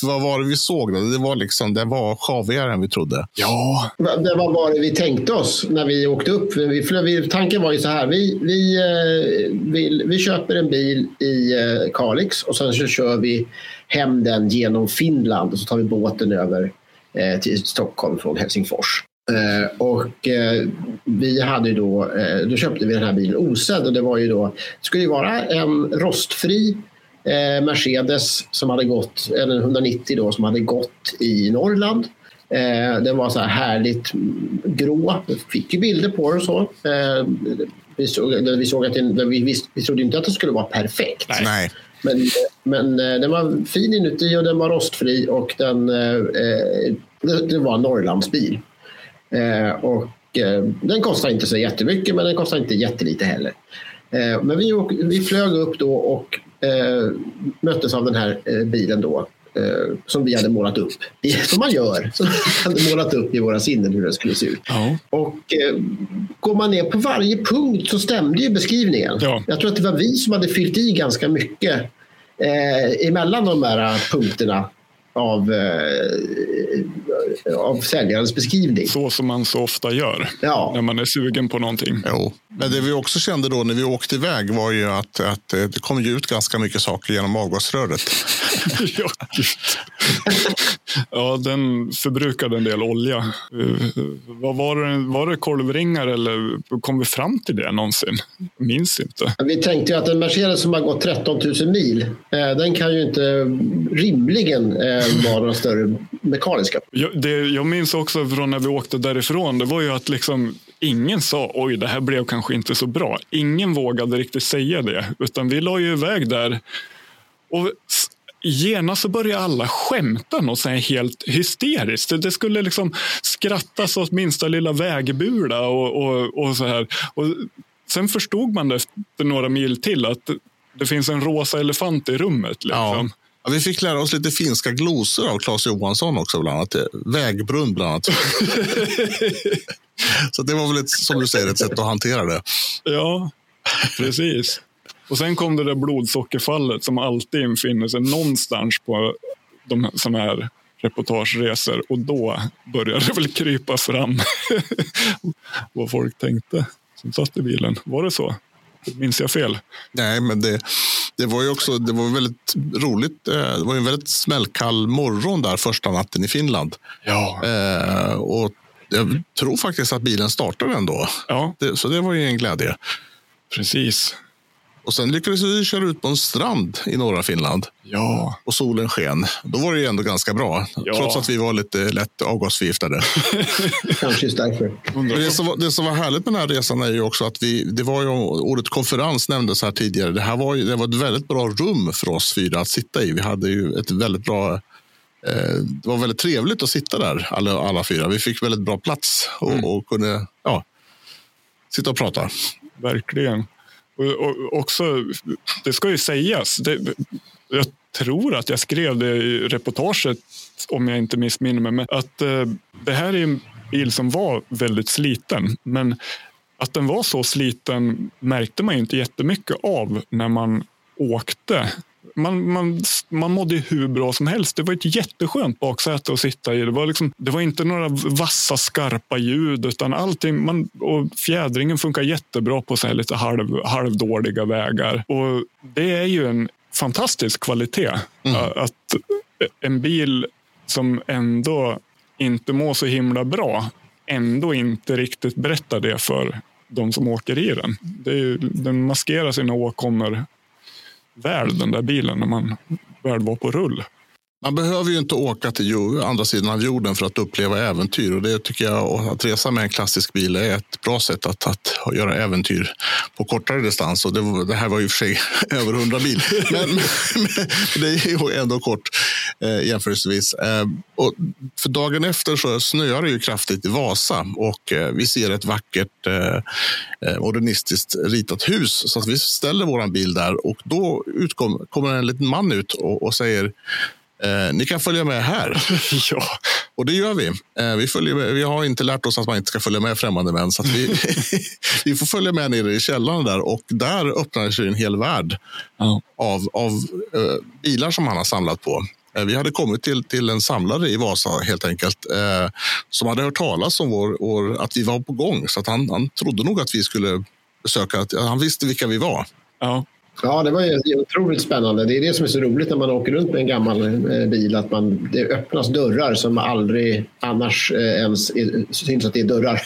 [SPEAKER 3] För vad var det vi såg? Då? Det var, liksom, det var sjavigare än vi trodde.
[SPEAKER 2] Ja.
[SPEAKER 1] Det var vad vi tänkte oss när vi åkte upp. Vi, vi, tanken var ju så här. Vi, vi, eh, vi, vi köper en bil i eh, Kalix och sen så kör vi hem den genom Finland och så tar vi båten över Eh, till Stockholm från Helsingfors. Eh, och eh, vi hade då, eh, då köpte vi den här bilen osedd och det var ju då, det skulle ju vara en rostfri eh, Mercedes som hade gått, eller 190 då, som hade gått i Norrland. Den var så här härligt grå. Vi fick ju bilder på den och så. Vi såg, vi såg att den, vi, visst, vi trodde inte att den skulle vara perfekt.
[SPEAKER 3] Nej.
[SPEAKER 1] Men, men eh, den var fin inuti och den var rostfri och den, eh, eh det, var en Norrlandsbil. Eh, och eh, den kostar inte så jättemycket men den kostar inte jättelite heller. Eh, men vi, vi flög upp då och eh, möttes av den här bilen då eh, som vi hade målat upp. Som man gör. Som vi hade målat upp i våra sinnen hur det skulle se ut. Ja. Och eh, går man ner på varje punkt så stämde ju beskrivningen. Ja. Jag tror att det var vi som hade fyllt i ganska mycket eh, emellan de här punkterna av, eh, av säljarens beskrivning.
[SPEAKER 2] Så som man så ofta gör
[SPEAKER 1] ja.
[SPEAKER 2] när man är sugen på någonting.
[SPEAKER 3] Jo. Men det vi också kände då när vi åkte iväg var ju att, att det kom ju ut ganska mycket saker genom avgasröret. (laughs)
[SPEAKER 2] ja, ja, den förbrukade en del olja. Uh, vad var, det, var det kolvringar eller kom vi fram till det någonsin? Minns inte.
[SPEAKER 1] Vi tänkte ju att en Mercedes som har gått 13 000 mil, eh, den kan ju inte rimligen eh, vara några större mekaniska.
[SPEAKER 2] Jag, det, jag minns också från när vi åkte därifrån, det var ju att liksom ingen sa oj, det här blev kanske inte så bra. Ingen vågade riktigt säga det, utan vi la ju iväg där och genast så började alla skämta något så helt hysteriskt. Det skulle liksom skrattas åt minsta lilla vägbula och, och, och så här. Och sen förstod man det efter några mil till att det finns en rosa elefant i rummet. Liksom. Ja.
[SPEAKER 3] Ja, vi fick lära oss lite finska glosor av Claes Johansson också, bland annat. Vägbrunn, bland annat. (laughs) så det var väl, ett, som du säger, ett sätt att hantera det.
[SPEAKER 2] Ja, precis. Och sen kom det där blodsockerfallet som alltid infinner sig någonstans på de sådana här reportageresor och då började det väl krypa fram (laughs) vad folk tänkte som satt i bilen. Var det så? Minns jag fel?
[SPEAKER 3] Nej, men det, det var ju också det var väldigt roligt. Eh, det var en väldigt smällkall morgon där första natten i Finland.
[SPEAKER 2] Ja.
[SPEAKER 3] Eh, och jag tror faktiskt att bilen startade ändå.
[SPEAKER 2] Ja,
[SPEAKER 3] Det, så det var ju en glädje.
[SPEAKER 2] precis.
[SPEAKER 3] Och sen lyckades vi köra ut på en strand i norra Finland
[SPEAKER 2] Ja,
[SPEAKER 3] och solen sken. Då var det ju ändå ganska bra,
[SPEAKER 2] Ja.
[SPEAKER 3] trots att vi var lite lätt avgasförgiftade.
[SPEAKER 1] Kanske just därför.
[SPEAKER 3] Det som, var, det som var härligt med den här resan är ju också att vi, det var ju ordet konferens nämndes här tidigare. Det här var, ju, det var ett väldigt bra rum för oss fyra att sitta i. Vi hade ju ett väldigt bra eh, det var väldigt trevligt att sitta där, alla, alla fyra. Vi fick väldigt bra plats och, och kunde ja, sitta och prata.
[SPEAKER 2] verkligen. Och, och också, det ska ju sägas. Det, jag tror att jag skrev det i reportaget, om jag inte missminner mig, men att eh, det här är en bil som var väldigt sliten. Men att den var så sliten märkte man ju inte jättemycket av när man åkte. Man, man, man mådde hur bra som helst. Det var ett jätteskönt baksäte att sitta i. Det var, liksom, det var inte några vassa skarpa ljud utan allting. Man, och fjädringen funkar jättebra på så här lite halv, halvdåliga vägar. Och det är ju en fantastisk kvalitet. Att en bil som ändå inte mår så himla bra ändå inte riktigt berättar det för de som åker i den. Det är, ju- den maskerar sina åkommor väl, den där bilen, när man väl var på rull.
[SPEAKER 3] Man behöver ju inte åka till andra sidan av jorden för att uppleva äventyr. Och det tycker jag att resa med en klassisk bil är ett bra sätt att, att göra äventyr på kortare distans. Och det, det här var ju för sig (laughs) över 100 mil. Men, men, men det är ju ändå kort eh, jämförelsevis. Eh, och för dagen efter så snöar det ju kraftigt i Vasa och eh, vi ser ett vackert eh, eh modernistiskt ritat hus. Så att vi ställer våran bil där och då utkom, kommer en liten man ut och, och säger Eh, ni kan följa med här. (laughs)
[SPEAKER 2] ja,
[SPEAKER 3] Och det gör vi. Eh, vi, följer med. vi har inte lärt oss att man inte ska följa med främmande män. Så vi, (laughs) (laughs) vi får följa med nere i källaren där och där öppnar sig en hel värld
[SPEAKER 2] ja.
[SPEAKER 3] av, av eh, bilar som han har samlat på. Eh, vi hade kommit till, till en samlare i Vasa helt enkelt eh, som hade hört talas om vår, vår, att vi var på gång. Så att han, han trodde nog att vi skulle besöka, han visste vilka vi var.
[SPEAKER 2] ja.
[SPEAKER 1] Ja, det var ju otroligt spännande. Det är det som är så roligt när man åker runt med en gammal eh, bil. Att man, det öppnas dörrar som aldrig annars eh, ens är, syns att det är dörrar.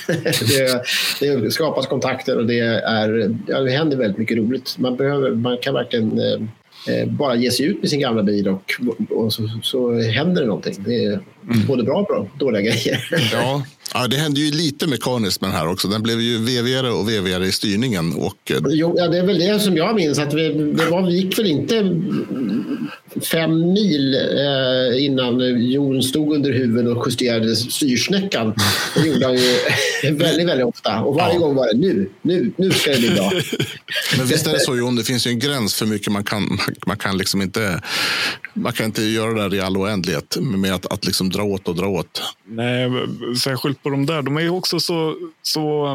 [SPEAKER 1] (laughs) det, det skapas kontakter och det, är, ja, det händer väldigt mycket roligt. Man, behöver, man kan verkligen eh, bara ge sig ut med sin gamla bil och, och så, så händer det någonting. Det är både bra och bra, dåliga grejer.
[SPEAKER 3] Ja, (laughs) ja, det hände ju lite mekaniskt med den här också. Den blev ju vevigare och vevigare i styrningen. Och, eh,
[SPEAKER 1] Jo, ja, det är väl det som jag minns. Att vi, det var, vi gick väl inte fem mil eh, innan Jon stod under huven och justerade styrsnäckan. Det gjorde han ju (laughs) väldigt, väldigt ofta. Och varje
[SPEAKER 3] Ja.
[SPEAKER 1] gång var det nu, nu, nu ska det bli bra. (laughs)
[SPEAKER 3] Men visst är det så Jon, det finns ju en gräns för mycket man kan. Man, man kan liksom inte. Man kan inte göra det där i all oändlighet med att, att liksom dra åt och dra åt.
[SPEAKER 2] Nej, särskilt på de där. De är ju också så... så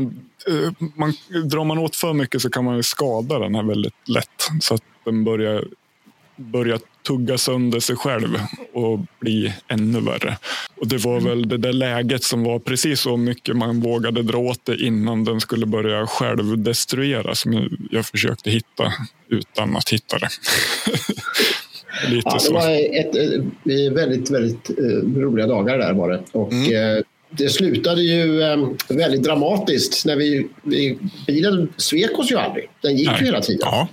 [SPEAKER 2] eh, man, drar man åt för mycket så kan man ju skada den här väldigt lätt. Så att den börjar, börjar tugga sönder sig själv och bli ännu värre. Och Det var väl det där läget som var precis så mycket man vågade dra åt det innan den skulle börja självdestruera som jag- försökte hitta utan att hitta det. (laughs) Lite
[SPEAKER 1] Ja, det var ett, eh, väldigt, väldigt eh, roliga dagar där var det. Och, eh, det slutade ju eh, väldigt dramatiskt. när vi, vi Bilen svek oss ju aldrig. Den gick
[SPEAKER 2] Nej.
[SPEAKER 1] ju hela tiden.
[SPEAKER 3] Ja,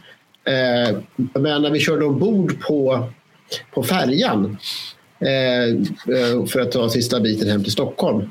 [SPEAKER 1] Eh, men när vi körde ombord på, på färjan eh, eh för att ta sista biten hem till Stockholm.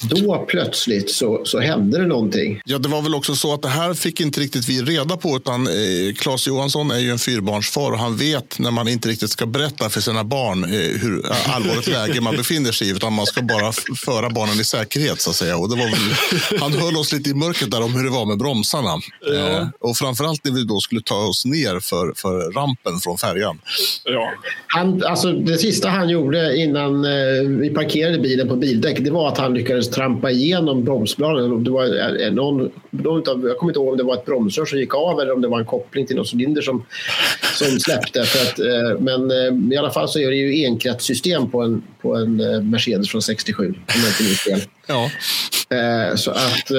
[SPEAKER 1] Då plötsligt så, så hände det någonting.
[SPEAKER 3] Ja, det var väl också så att det här fick inte riktigt vi reda på. Utan eh, Claes Johansson är ju en fyrbarnsfar och han vet när man inte riktigt ska berätta för sina barn eh, hur allvarligt (laughs) läge man befinner sig i. Utan man ska bara föra barnen i säkerhet så att säga. Och det var väl, han höll oss lite i mörkret där om hur det var med bromsarna. Eh, och framförallt när vi då skulle ta oss ner för, för rampen från färjan.
[SPEAKER 2] Ja.
[SPEAKER 1] Han, alltså det sista han gjorde innan eh, vi parkerade bilen på bildäck det var att han lyckades trampa igenom bromsbladen. Det var eh, någon, någon jag kommer inte ihåg om det var ett bromsrör som gick av eller om det var en koppling till någon cylinder som, som släppte. För att, eh, men eh, i alla fall så är det ju enkretssystem på en, på en Mercedes från 67 om jag inte minns fel.
[SPEAKER 3] Ja,
[SPEAKER 1] så att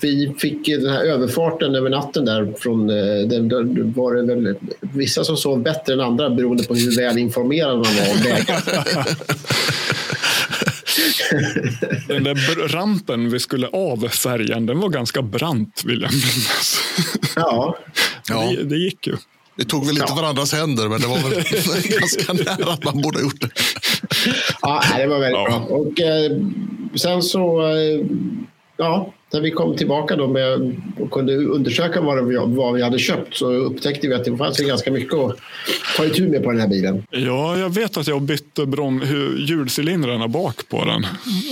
[SPEAKER 1] vi fick den här överfarten över natten där från den, där var det väl vissa som sov bättre än andra beroende på hur väl informerad man var om läget. (laughs) (laughs)
[SPEAKER 2] Den där rampen vi skulle av färjan, den var ganska brant vill jag minnas.
[SPEAKER 1] Ja. (laughs)
[SPEAKER 2] ja. Det, det gick ju.
[SPEAKER 3] Vi tog väl lite ja. varandras händer, men det var väl (laughs) ganska nära att man borde ha gjort det.
[SPEAKER 1] Ja, det var väldigt ja. bra. Och eh, sen så, eh, ja, när vi kom tillbaka då med, och kunde undersöka vad, vi, vad vi hade köpt så upptäckte vi att det fanns ganska mycket att ta itu med på den här bilen.
[SPEAKER 2] Ja, jag vet att jag bytte brom, hjulcylindrarna bak på den.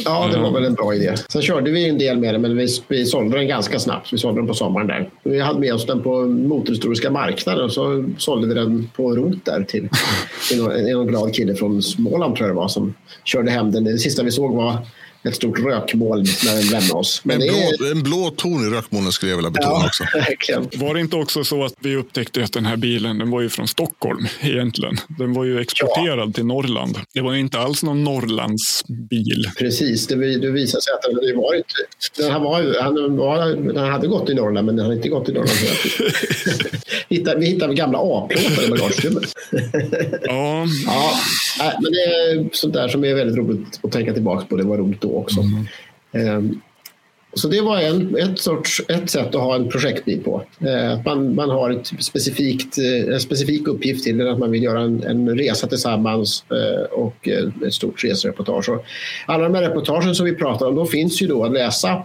[SPEAKER 1] Ja, det var väl en bra idé. Sen körde vi en del med den, men vi, vi sålde den ganska snabbt. Vi sålde den på sommaren där. Vi hade med oss den på motorhistoriska marknaden och så sålde vi den på rot där till en, en glad kille från Småland tror jag det var som körde hem den. Det sista vi såg var ett stort rökmoln när den lämnade oss.
[SPEAKER 3] Men en, blå, är... en blå ton i rökmolnen skulle jag vilja betona ja, också. (laughs)
[SPEAKER 1] Verkligen.
[SPEAKER 2] Var det inte också så att vi upptäckte att den här bilen den var ju från Stockholm (laughs) egentligen? Den var ju exporterad ja. till Norrland. Det var ju inte alls någon Norrlandsbil.
[SPEAKER 1] Precis, det, det visade sig att den hade varit... Den, här var, han, var, den hade gått i Norrland, men den hade inte gått i Norrland. (laughs) vi hittade gamla A-plåtar i bagagerummet.
[SPEAKER 2] ja.
[SPEAKER 1] ja. Men det är sånt där som är väldigt roligt att tänka tillbaka på. Det var roligt då också. Mm. Så det var en, ett, sorts, ett sätt att ha en projektbil på. Eh, man, man har ett specifikt, eh, en specifik uppgift till den, att man vill göra en, en resa tillsammans och ett stort resereportage. alla de här reportagen som vi pratar om de finns ju då att läsa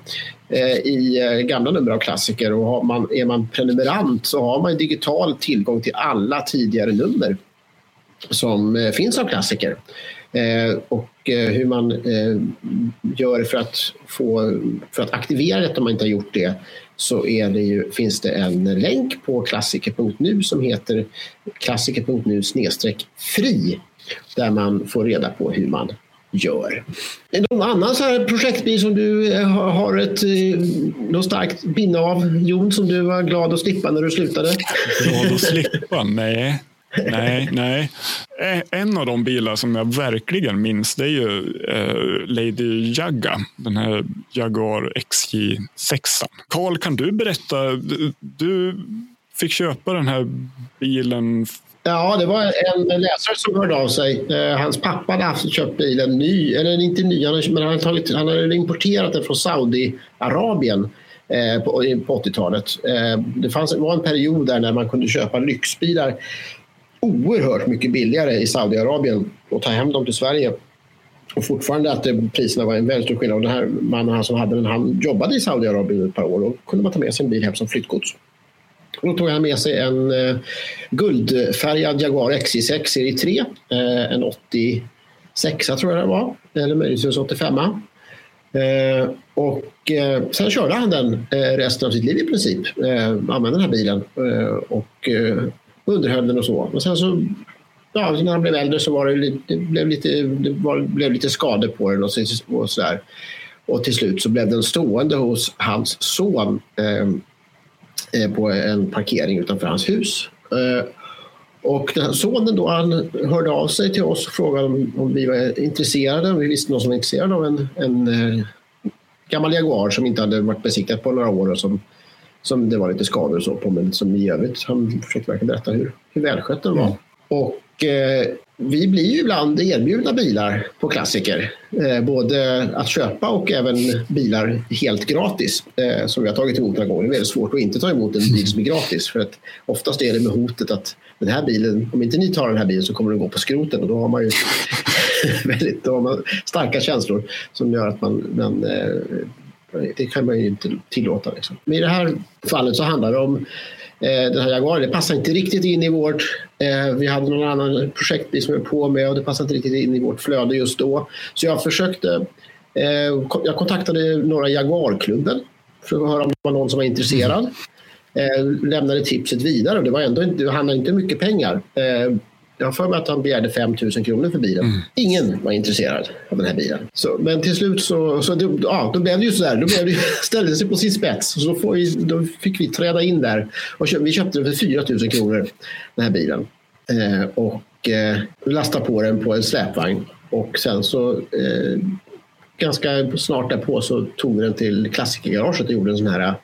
[SPEAKER 1] i gamla nummer av klassiker och man, är man prenumerant så har man digital tillgång till alla tidigare nummer som finns av klassiker. Eh, och eh, Eh, hur man eh, gör för att, få, för att aktivera detta om man inte har gjort det så är det ju, finns det en länk på klassiker.nu som heter klassiker.nu fri där man får reda på hur man gör. Är det någon annan så här projektbil som du eh, har ett något starkt binne av, Jon, som du var glad att slippa när du slutade?
[SPEAKER 2] Glad att slippa? Nej, nej, (laughs) nej. En av de bilar som jag verkligen minns det är ju eh, Lady Jaga, den här Jaguar XJ6. Karl, kan du berätta? Du fick köpa den här bilen
[SPEAKER 1] Ja, det var en läsare som hörde av sig. Eh, hans pappa hade haft köpt bilen ny, eller inte ny, men han hade, tagit, han hade importerat den från Saudiarabien eh, på, på 80-talet. Det fanns, var en period där när man kunde köpa lyxbilar oerhört mycket billigare i Saudiarabien och ta hem dem till Sverige. Och fortfarande att det, priserna var en väldigt stor skillnad. Och den här mannen han som hade den, han jobbade i Saudiarabien ett par år. och kunde man ta med sig en bil hem som flyttgods. Och då tog han med sig en eh, guldfärgad Jaguar XJ6 serie 3. Eh, en 86 tror jag det var. Eller möjligtvis 85. Eh, och eh, sen körde han den eh, resten av sitt liv i princip. Eh, använde den här bilen. Eh, och eh, underhöll den och så. Men sen så, ja, när han blev äldre så var det, lite, det blev, lite, det var, blev lite skador på den och, så, och sådär. Och till slut så blev den stående hos hans son eh, eh, på en parkering utanför hans hus. Eh, och den här sonen då, han hörde av sig till oss och frågade om, om vi var intresserade. Om Vi visste någon som var intresserad av en, en eh, gammal Jaguar som inte hade varit besiktad på några år och som som det var lite skador och så på, men som i övrigt. Han försökte verkligen berätta hur, hur välskött den var. Mm. Och eh, vi blir ju ibland erbjudna bilar på klassiker. Eh, både att köpa och även bilar helt gratis. Eh, som vi har tagit emot några gånger. Det är väldigt svårt att inte ta emot en bil som är gratis. För att oftast är det med hotet att den här bilen, om inte ni tar den här bilen så kommer den gå på skroten. Och då har man ju (laughs) väldigt då har man starka känslor som gör att man, man eh, det kan man ju inte tillåta. Liksom. Men i det här fallet så handlar det om eh, den här Jaguaren. Det passar inte riktigt in i vårt... Eh, vi hade någon annan projektbil som vi på med och det passade inte riktigt in i vårt flöde just då. Så jag försökte... Eh, jag kontaktade några Jaguarklubben för att höra om det var någon som var intresserad. Eh, lämnade tipset vidare. Det, var ändå, det handlade inte mycket pengar. Jag har för mig att han begärde 5 000 kronor för bilen. Mm. Ingen var intresserad av den här bilen. Så, men till slut så, så det, ja, då blev det ju sådär. Då blev det, (laughs) ställde sig på sin spets. Så då, vi, då fick vi träda in där. Och köp, vi köpte den för 4 000 kronor, den här bilen. Eh, och eh, lastade på den på en släpvagn. Och sen så eh, ganska snart därpå så tog vi den till klassikergaraget och gjorde en sån här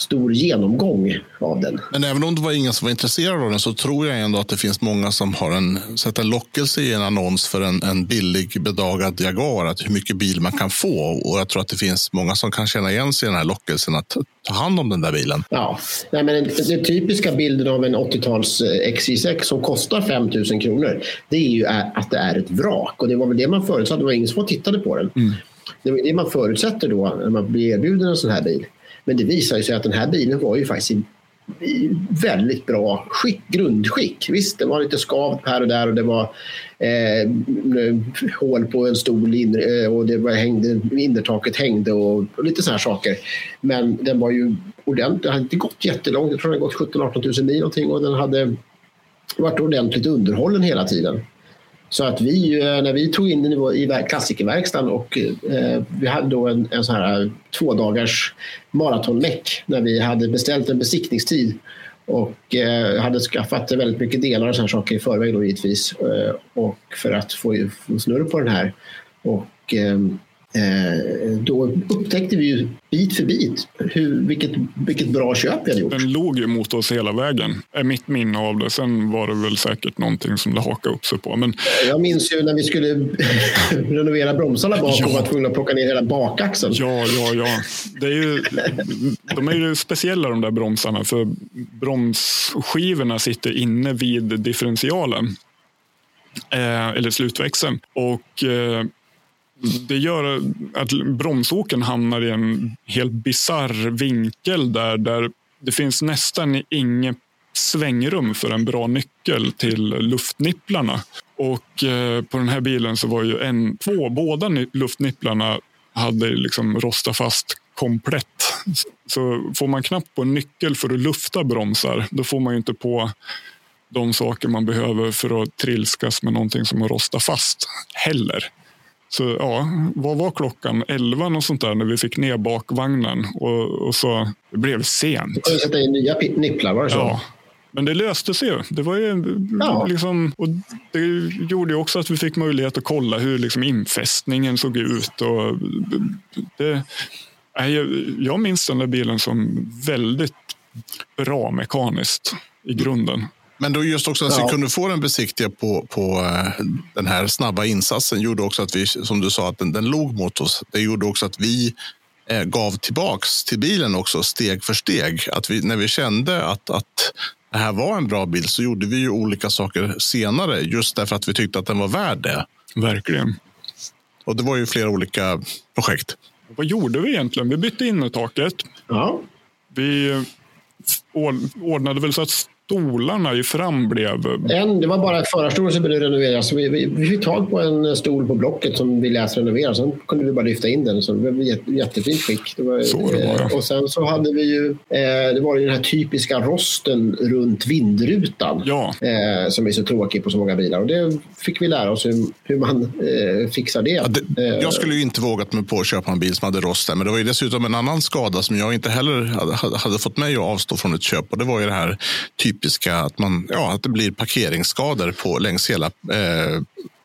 [SPEAKER 1] stor genomgång av den.
[SPEAKER 3] Men även om det var ingen som var intresserad av den så tror jag ändå att det finns många som har en, sett en lockelse i en annons för en, en billig bedagad Jaguar, att hur mycket bil man kan få. Och jag tror att det finns många som kan känna igen sig i den här lockelsen att ta hand om den där bilen.
[SPEAKER 1] Ja, Nej, men den typiska bilden av en 80-tals XJ6 som kostar 5 000 kronor, det är ju att det är ett vrak. Och det var väl det man förutsatte, det var ingen som tittade på den. Mm. Det var det man förutsätter då när man blir erbjuden en sån här bil. Men det visade sig att den här bilen var ju faktiskt i, väldigt bra skick, grundskick. Visst, det var lite skavt här och där och det var eh, hål på en stol eh, och det var hängde, innertaket hängde och, och lite sådana saker. Men den var ju ordentlig. Den hade inte gått jättelångt. Jag tror den hade gått 17-18 000 mil någonting och den hade varit ordentligt underhållen hela tiden. Så att vi, eh, när vi tog in den i klassikerverkstaden och eh, vi hade då en, en sån här två dagars maratonmeck när vi hade beställt en besiktningstid och eh, hade skaffat väldigt mycket delar och sådana saker i förväg då givetvis eh, och för att få, få snurr på den här. Och ehm, då upptäckte vi ju bit för bit hur, vilket, vilket bra köp vi hade gjort.
[SPEAKER 2] Den låg ju mot oss hela vägen, är mitt minne av det. Sen var det väl säkert någonting som det hakade upp sig på. Men...
[SPEAKER 1] Jag minns ju när vi skulle (laughs) renovera bromsarna bak ja. och var tvungna att plocka ner hela bakaxeln.
[SPEAKER 2] Ja, ja, ja. Det är ju, de är ju speciella de där bromsarna för bromsskivorna sitter inne vid differentialen. Eh, eller slutväxeln. Och eh, det gör att bromsåken hamnar i en helt bizarr vinkel där, där det finns nästan inget svängrum för en bra nyckel till luftnipplarna. Och eh, på den här bilen så var ju en, två, båda luftnipplarna hade liksom rostat fast komplett. Så får man knappt på en nyckel för att lufta bromsar, då får man ju inte på de saker man behöver för att trilskas med någonting som har rostat fast heller. Så ja, vad var klockan? Elva och sånt där när vi fick ner bakvagnen och, och så det blev sent.
[SPEAKER 1] Du sätta in nya nipplar, var det så? Ja.
[SPEAKER 2] Men det löste sig ju. Det, var ju ja. liksom, och det gjorde också att vi fick möjlighet att kolla hur liksom infästningen såg ut. Och det, jag minns den där bilen som väldigt bra mekaniskt i grunden.
[SPEAKER 3] Men då just också att ja. vi kunde få den besiktiga på, på eh, den här snabba insatsen gjorde också att vi, som du sa, att den, den låg mot oss. Det gjorde också att vi eh, gav tillbaks till bilen också steg för steg. Att vi, när vi kände att, att det här var en bra bil så gjorde vi ju olika saker senare just därför att vi tyckte att den var värd det.
[SPEAKER 2] Verkligen.
[SPEAKER 3] Och det var ju flera olika projekt.
[SPEAKER 2] Vad gjorde vi egentligen? Vi bytte innertaket. Ja. Vi eh, ordnade väl så att stolarna i fram blev...
[SPEAKER 1] En, det var bara förarstolen som behövde renoveras. Vi, vi, vi fick tag på en stol på Blocket som vi lät renovera. Sen kunde vi bara lyfta in den. Så det jätte, jättefint skick. Det var,
[SPEAKER 2] så det var, ja.
[SPEAKER 1] Och sen så hade vi ju, eh, det var ju den här typiska rosten runt vindrutan.
[SPEAKER 2] Ja.
[SPEAKER 1] Eh, som är så tråkig på så många bilar. Och det fick vi lära oss hur, hur man eh, fixar det. Ja, det.
[SPEAKER 3] Eh, jag skulle ju inte vågat mig på att köpa en bil som hade rost där. Men det var ju dessutom en annan skada som jag inte heller hade, hade fått mig att avstå från ett köp. Och det var ju det här typiska att, man, ja, att det blir parkeringsskador på, längs hela eh,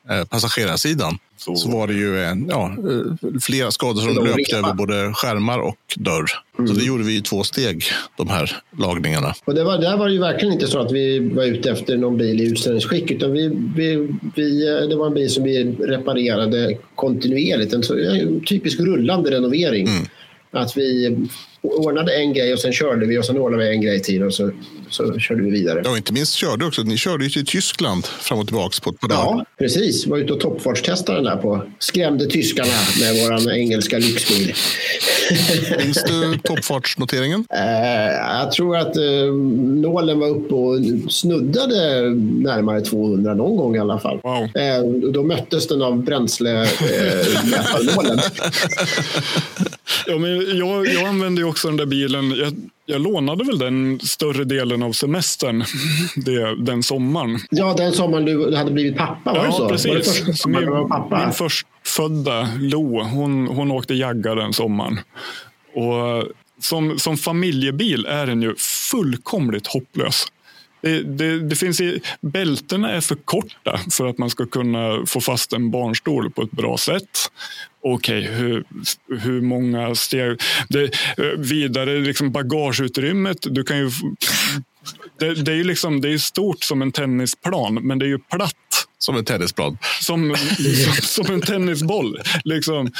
[SPEAKER 3] eh passagerarsidan. Så. så var det ju ja, eh, flera skador som löpte över både skärmar och dörr. Mm. Så det gjorde vi i två steg, de här lagningarna.
[SPEAKER 1] Och det var, där var det ju verkligen inte så att vi var ute efter någon bil i utställningsskick, utan vi, vi, vi, eh, det var en bil som vi reparerade kontinuerligt. En, en typisk rullande renovering. Mm. Att vi ordnade en grej och sen körde vi och sen ordnade vi en grej till och så, så körde vi vidare.
[SPEAKER 3] Ja, inte minst körde också. Ni körde ju till Tyskland fram och tillbaka på, på
[SPEAKER 1] Ja, precis. Var ute och toppfartstestade den där på. Skrämde tyskarna med vår engelska lyxbil. (laughs)
[SPEAKER 3] Minns du toppfartsnoteringen?
[SPEAKER 1] Uh, jag tror att uh, nålen var uppe och snuddade närmare 200 någon gång i alla fall.
[SPEAKER 2] Wow.
[SPEAKER 1] Uh, då möttes den av bränslemätarnålen. (laughs)
[SPEAKER 2] ja, men jag, jag använde ju också den där bilen. Jag, jag lånade väl den större delen av semestern (laughs) det, den sommaren.
[SPEAKER 1] Ja, den sommaren du hade blivit pappa, var
[SPEAKER 2] ja,
[SPEAKER 1] det så?
[SPEAKER 2] precis.
[SPEAKER 1] Var det
[SPEAKER 2] min, pappa? min förstfödda Lo, hon, hon åkte jagga den sommaren. Och som, som familjebil är den ju fullkomligt hopplös. det, det, det finns i, bältena är för korta för att man ska kunna få fast en barnstol på ett bra sätt. Okej, okay, hur, hur många steg? Det, vidare, liksom bagageutrymmet. Du kan ju det, det, är ju liksom, det är stort som en tennisplan, men det är ju platt.
[SPEAKER 3] Som en tennisplan?
[SPEAKER 2] Som, som, (laughs) som en tennisboll. Liksom.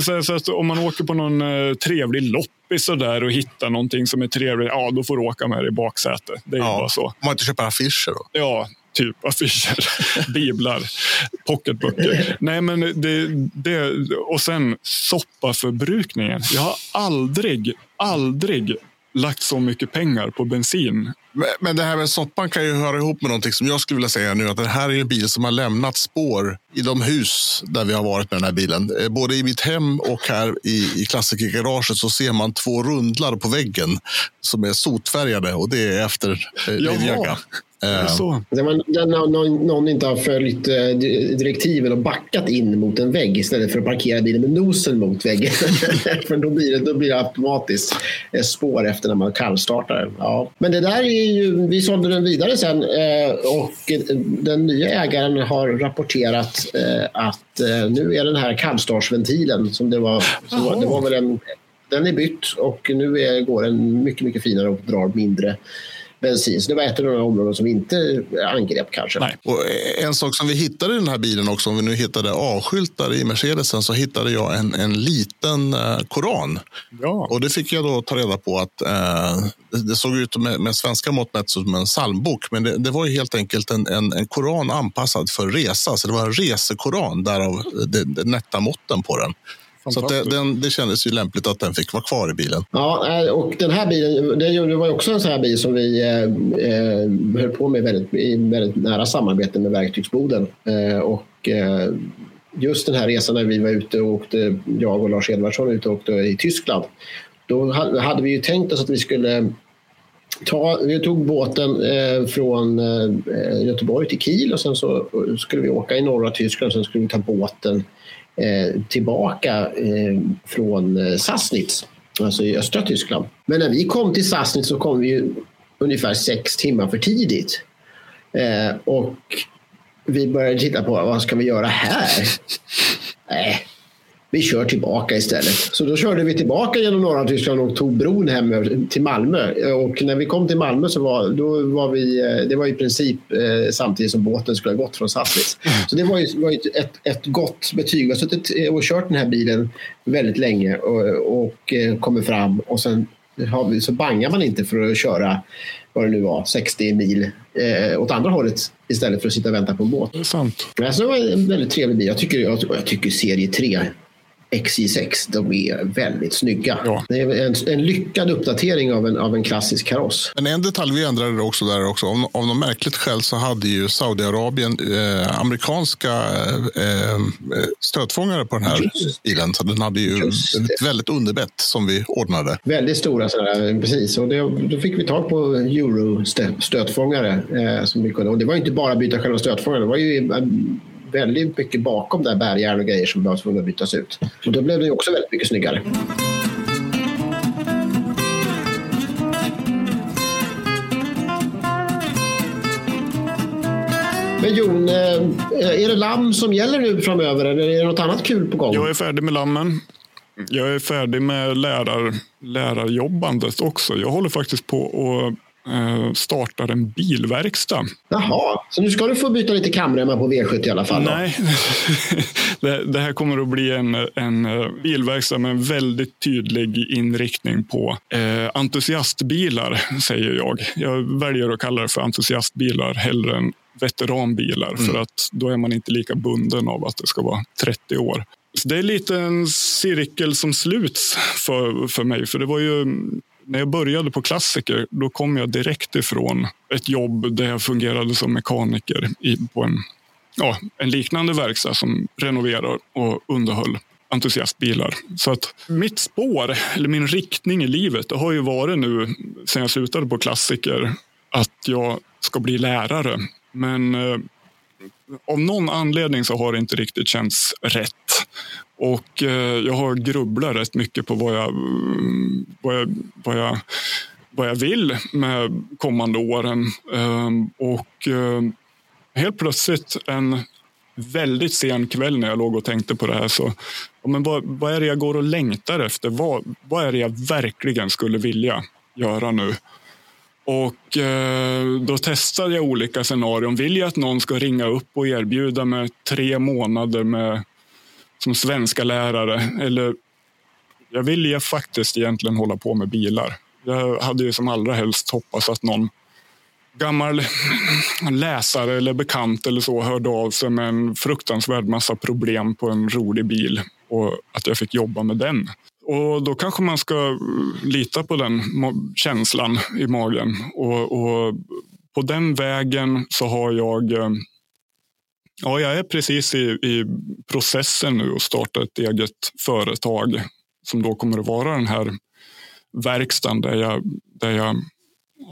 [SPEAKER 2] Så, så, att om man åker på någon uh, trevlig loppis och, där och hittar någonting som är trevligt, ja då får du åka med det i baksätet. Det är ja, bara så. Om
[SPEAKER 3] man inte köper affischer då?
[SPEAKER 2] Ja, typ affischer, (laughs) biblar, pocketböcker. Nej, men det, det, och sen soppaförbrukningen. Jag har aldrig, aldrig lagt så mycket pengar på bensin.
[SPEAKER 3] Men, men det här med soppan kan ju höra ihop med någonting som jag skulle vilja säga nu. Att det här är en bil som har lämnat spår i de hus där vi har varit med den här bilen. Eh, både i mitt hem och här i, i klassikergaraget så ser man två rundlar på väggen som är sotfärgade och det är efter eh, Jaha.
[SPEAKER 1] Uh, så. någon, någon inte har följt uh, direktiven och backat in mot en vägg istället för att parkera bilen med nosen mot väggen. (laughs) för då blir, det, då blir det automatiskt spår efter när man kallstartar. Ja. Men det där är ju, vi sålde den vidare sen uh, och den nya ägaren har rapporterat att nu är den här kallstartsventilen som det var, så, det var väl en, den är bytt och nu är, går den mycket, mycket finare och drar mindre bensin. Så det var ett av de områden som inte angrep kanske.
[SPEAKER 3] Nej. Och en sak som vi hittade i den här bilen också, om vi nu hittade A-skyltar i Mercedesen, så hittade jag en, en liten eh, koran. Ja. Och det fick jag då ta reda på att eh, det såg ut med, med svenska mått mätt som en psalmbok, men det, det, var ju helt enkelt en, en, en koran anpassad för resa. Så det var en resekoran, därav det, det nätta måtten på den. Så det, den, det kändes ju lämpligt att den fick vara kvar i bilen.
[SPEAKER 1] Ja, och den här bilen, det var också en sån här bil som vi eh, eh, höll på med väldigt, i väldigt nära samarbete med verktygsboden. Eh, och eh, just den här resan när vi var ute och åkte, jag och Lars Edvardsson ute och åkte i Tyskland. Då hade vi ju tänkt oss att vi skulle Ta, vi tog båten eh, från eh, Göteborg till Kiel och sen så skulle vi åka i norra Tyskland och sen skulle vi ta båten Eh, tillbaka eh, från eh, Sassnitz, alltså i östra Tyskland. Men när vi kom till Sassnitz så kom vi ungefär sex timmar för tidigt. Eh, och vi började titta på vad ska vi göra här? (laughs) Nej, vi kör tillbaka istället. Så då körde vi tillbaka genom norra Tyskland och tog bron hem till Malmö. Och när vi kom till Malmö så var, då var vi, eh, det var i princip eh, samtidigt som båten skulle ha gått från Sassnitz. Så det var ju, var ju ett, ett gott betyg. Vi har suttit eh, och kört den här bilen väldigt länge och, och kommer fram och sen vi, så bangar man inte för att köra vad det nu var, 60 mil eh, åt andra hållet istället för att sitta och vänta på en båt.
[SPEAKER 2] Det är sant.
[SPEAKER 1] Alltså, det var en väldigt trevlig bil. Jag tycker, jag, jag tycker serie 3 XJ6, de är väldigt snygga. Ja. Det är en, en, lyckad uppdatering av en, av en klassisk kaross.
[SPEAKER 3] Men en detalj vi ändrade också där också. Av, av något märkligt skäl så hade ju Saudiarabien eh, amerikanska eh, stötfångare på den här Just. bilen. Så den hade ju ett väldigt underbett som vi ordnade.
[SPEAKER 1] Väldigt stora sådana, precis. Och det, då fick vi tag på Euro-stötfångare. Eh, som vi kunde. Och det var inte bara byta själva stötfångaren. Det var ju väldigt mycket bakom där bärjärn och grejer som var tvungna att bytas ut. Och då blev det också väldigt mycket snyggare. Men Jon, eh, är det lamm som gäller nu framöver eller är det något annat kul på gång?
[SPEAKER 2] Jag är färdig med lammen. Jag är färdig med lärar, lärarjobbandet också. Jag håller faktiskt på att startar en bilverkstad.
[SPEAKER 1] Jaha, så nu ska du få byta lite kamremmar på V70 i alla fall? Då.
[SPEAKER 2] Nej, (laughs) det, det, här kommer att bli en, en eh, bilverkstad med en väldigt tydlig inriktning på eh, entusiastbilar, säger jag. Jag väljer att kalla det för entusiastbilar hellre än veteranbilar, mm. för att då är man inte lika bunden av att det ska vara 30 år. Så det är lite en cirkel som sluts för, för mig, för det var ju när jag började på klassiker, då kom jag direkt ifrån ett jobb där jag fungerade som mekaniker i, på en, ja, en liknande verkstad som renoverar och underhöll entusiastbilar. Så att mitt spår, eller min riktning i livet, det har ju varit nu sen jag slutade på klassiker att jag ska bli lärare. Men eh, av någon anledning så har det inte riktigt känts rätt. Och eh, jag har grubblat rätt mycket på vad jag, mm, vad jag, vad jag, vad jag vill med kommande åren. Ehm, och eh, helt plötsligt en väldigt sen kväll när jag låg och tänkte på det här så men vad, vad är det jag går och längtar efter? Vad, vad är det jag verkligen skulle vilja göra nu? Och eh, då testade jag olika scenarion. Vill jag att någon ska ringa upp och erbjuda mig tre månader med, som svenska lärare? Eller jag vill ju faktiskt egentligen hålla på med bilar. Jag hade ju som allra helst hoppats att någon gammal läsare eller bekant eller så hörde av sig med en fruktansvärd massa problem på en rolig bil och att jag fick jobba med den. Och då kanske man ska lita på den känslan i magen. Och, och på den vägen så har jag eh, Ja, jag är precis i, i processen nu att starta ett eget företag som då kommer att vara den här verkstaden där jag, där jag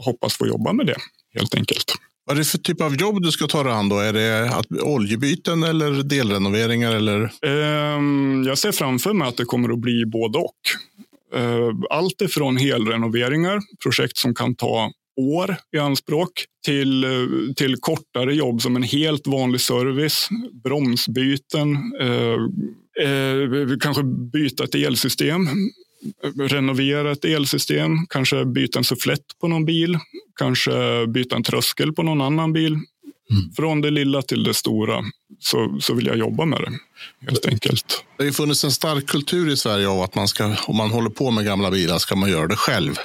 [SPEAKER 2] hoppas få jobba med det helt enkelt.
[SPEAKER 3] Vad är det för typ av jobb du ska ta dig an då? Är det att, oljebyten eller delrenoveringar? Eller?
[SPEAKER 2] Ehm, jag ser framför mig att det kommer att bli både och. Ehm, allt ifrån helrenoveringar, projekt som kan ta år i anspråk till, eh, till kortare jobb som en helt vanlig service, bromsbyten, eh, eh, kanske byta ett elsystem, renovera ett elsystem, kanske byta en sufflett på någon bil, kanske byta en tröskel på någon annan bil. Mm. Från det lilla till det stora så, så vill jag jobba med det helt enkelt.
[SPEAKER 3] Det har funnits en stark kultur i Sverige av att man ska, om man håller på med gamla bilar ska man göra det själv.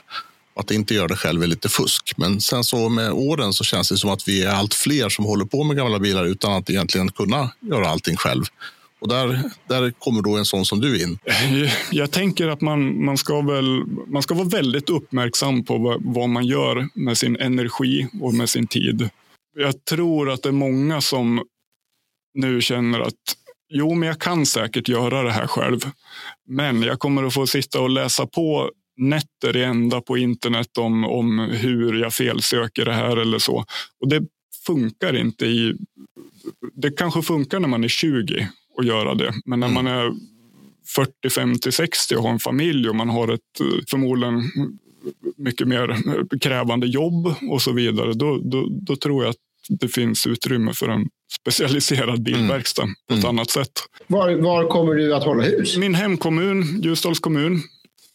[SPEAKER 3] Att inte göra det själv är lite fusk. Men sen så med åren så känns det som att vi är allt fler som håller på med gamla bilar utan att egentligen kunna göra allting själv. Och där, där kommer då en sån som du in. (laughs)
[SPEAKER 2] Jag tänker att man, man, ska, väl, man ska vara väldigt uppmärksam på vad, vad man gör med sin energi och med sin tid. Jag tror att det är många som nu känner att jo, men jag kan säkert göra det här själv. Men jag kommer att få sitta och läsa på nätter i ända på internet om, om hur jag felsöker det här eller så. Och det funkar inte i... Det kanske funkar när man är 20 att göra det. Men när mm. man är 40, 50, 60 och har en familj och man har ett eh, förmodligen mycket mer krävande jobb och så vidare, då, då, då tror jag att det finns utrymme för en specialiserad bilverkstad mm. på ett mm. annat sätt.
[SPEAKER 1] Var, var kommer du att hålla hus?
[SPEAKER 2] Min hemkommun, Ljusdals kommun.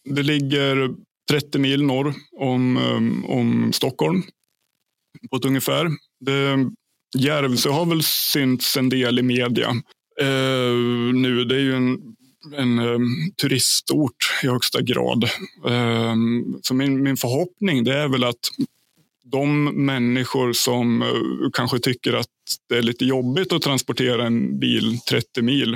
[SPEAKER 2] Det ligger 30 mil norr om, eh, om Stockholm på ett ungefär. Det, Järvsö har väl synts en del i media eh, Eh, nu. Det är ju en, en um, turistort i högsta grad. Um, så min, min förhoppning det är väl att de människor som uh, kanske tycker att det är lite jobbigt att transportera en bil 30 mil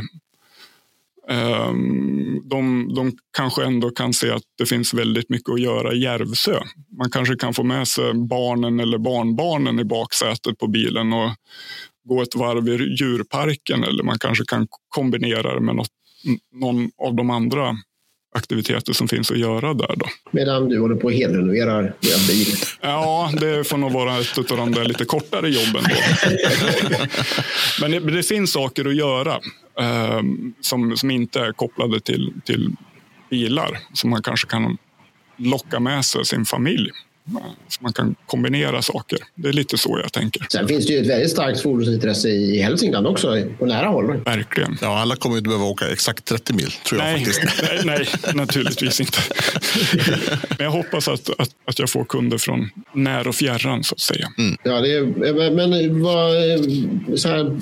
[SPEAKER 2] um, de, de kanske ändå kan se att det finns väldigt mycket att göra i Järvsö. Man kanske kan få med sig barnen eller barnbarnen i baksätet på bilen och gå ett varv i djurparken eller man kanske kan kombinera det med något, någon av de andra aktiviteter som finns att göra där. Då.
[SPEAKER 1] Medan du håller på och helrenoverar din bil?
[SPEAKER 2] Ja, det får nog vara ett av de där lite kortare jobben. Då. (laughs) Men det, det, finns saker att göra eh, som, som inte är kopplade till, till bilar som man kanske kan locka med sig sin familj man kan kombinera saker. Det är lite så jag tänker.
[SPEAKER 1] Sen finns det ju ett väldigt starkt fordonsintresse i Hälsingland också, på nära håll.
[SPEAKER 2] Verkligen.
[SPEAKER 3] Ja, alla kommer inte behöva åka exakt 30 mil, tror
[SPEAKER 2] nej,
[SPEAKER 3] jag faktiskt. (laughs)
[SPEAKER 2] Nej, nej naturligtvis inte. (laughs) men jag hoppas att, att, att jag får kunder från när och fjärran, så att säga.
[SPEAKER 1] Mm. Ja, det är, men vad, så här,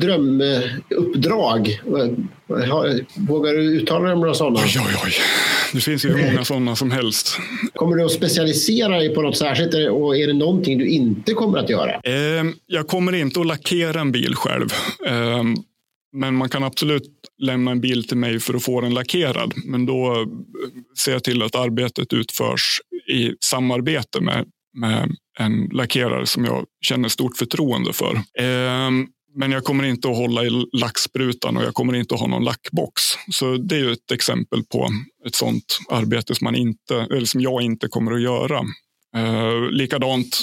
[SPEAKER 1] drömuppdrag, vågar du uttala dig om några sådana?
[SPEAKER 2] Oj, oj, oj. Det finns ju hur många sådana som helst.
[SPEAKER 1] Kommer du att specialisera dig på något särskilt och är det någonting du inte kommer att göra?
[SPEAKER 2] Ehm, jag kommer inte att lackera en bil själv. Ehm, men man kan absolut lämna en bil till mig för att få den lackerad. Men då ser jag till att arbetet utförs i samarbete med, med en lackerare som jag känner stort förtroende för. Ehm, men jag kommer inte att hålla i lacksprutan och jag kommer inte att ha någon lackbox. Så det är ju ett exempel på ett sådant arbete som, man inte, eller som jag inte kommer att göra. Eh, likadant,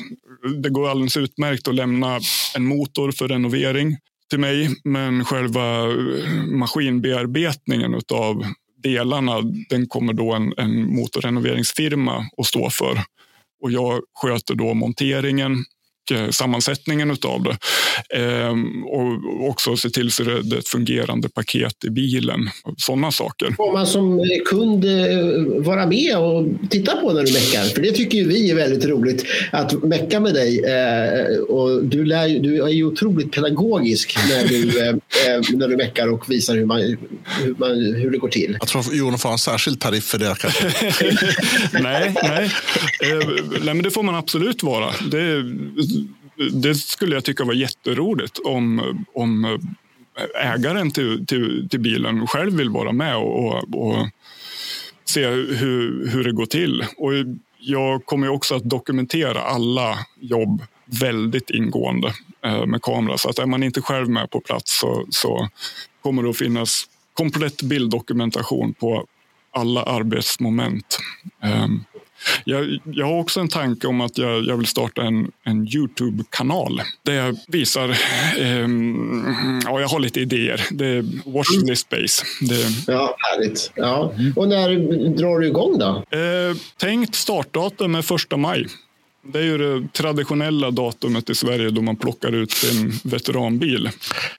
[SPEAKER 2] det går alldeles utmärkt att lämna en motor för renovering till mig, men själva eh, maskinbearbetningen av delarna, den kommer då en, en motorrenoveringsfirma att stå för. och jag sköter då monteringen sammansättningen av det. Ehm, och också se till så det är ett fungerande paket i bilen. Sådana saker.
[SPEAKER 1] Får man som kund eh, vara med och titta på när du meckar? För det tycker vi är väldigt roligt att mecka med dig. Eh, och du, lär, du är ju otroligt pedagogisk när du, när du meckar och visar hur, man, hur, man, hur det går till.
[SPEAKER 3] Jag tror Jonas får en särskild tariff för det. (laughs)
[SPEAKER 2] nej, nej. nej, men det får man absolut vara. Det, det skulle jag tycka var jätteroligt om, om ägaren till, till, till bilen själv vill vara med och, och, och se hur, hur det går till. Och jag kommer också att dokumentera alla jobb väldigt ingående eh, med kamera. Så att är man inte själv med på plats så, så kommer det att finnas komplett bilddokumentation på alla arbetsmoment. Um, jag, jag har också en tanke om att jag, jag vill starta en, en Youtube-kanal där jag visar... Eh, ja, jag har lite idéer. Det är Watch this space. Det...
[SPEAKER 1] Ja, härligt. Ja. Och när drar du igång då?
[SPEAKER 2] Eh, tänkt startdatum är första maj. Det är ju det traditionella datumet i Sverige då man plockar ut sin veteranbil,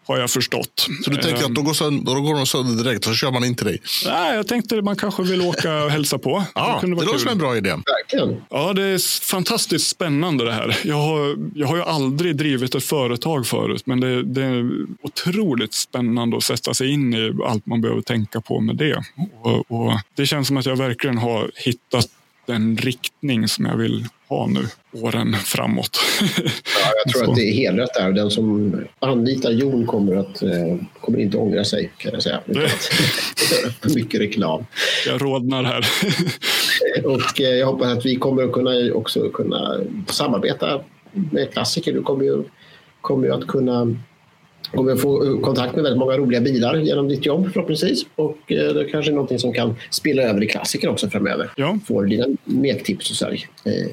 [SPEAKER 2] har jag förstått.
[SPEAKER 3] Så du tänker att då går, sönder, då går de sönder direkt och så kör man in till dig?
[SPEAKER 2] Nej, jag tänkte att man kanske vill åka och hälsa på. (laughs)
[SPEAKER 3] Ja, det, det låter som en bra idé.
[SPEAKER 1] Verkligen.
[SPEAKER 2] Ja, det är fantastiskt spännande det här. Jag har, jag har ju aldrig drivit ett företag förut, men det, det är otroligt spännande att sätta sig in i allt man behöver tänka på med det. Och, och det känns som att jag verkligen har hittat den riktning som jag vill ha nu åren framåt.
[SPEAKER 1] ja, jag tror (laughs) att det är helrätt där. Den som anlitar Jon kommer, att, eh, kommer inte ångra sig kan jag säga. (laughs) (laughs) Mycket reklam.
[SPEAKER 2] Jag rodnar här.
[SPEAKER 1] och eh, jag hoppas att vi kommer att kunna också kunna samarbeta med klassiker. Du kommer ju, kommer ju att kunna kommer få kontakt med väldigt många roliga bilar genom ditt jobb förhoppningsvis. Och eh, det kanske är någonting som kan spela över i klassiker också framöver.
[SPEAKER 2] Ja.
[SPEAKER 1] Får dina mektips och så här, eh,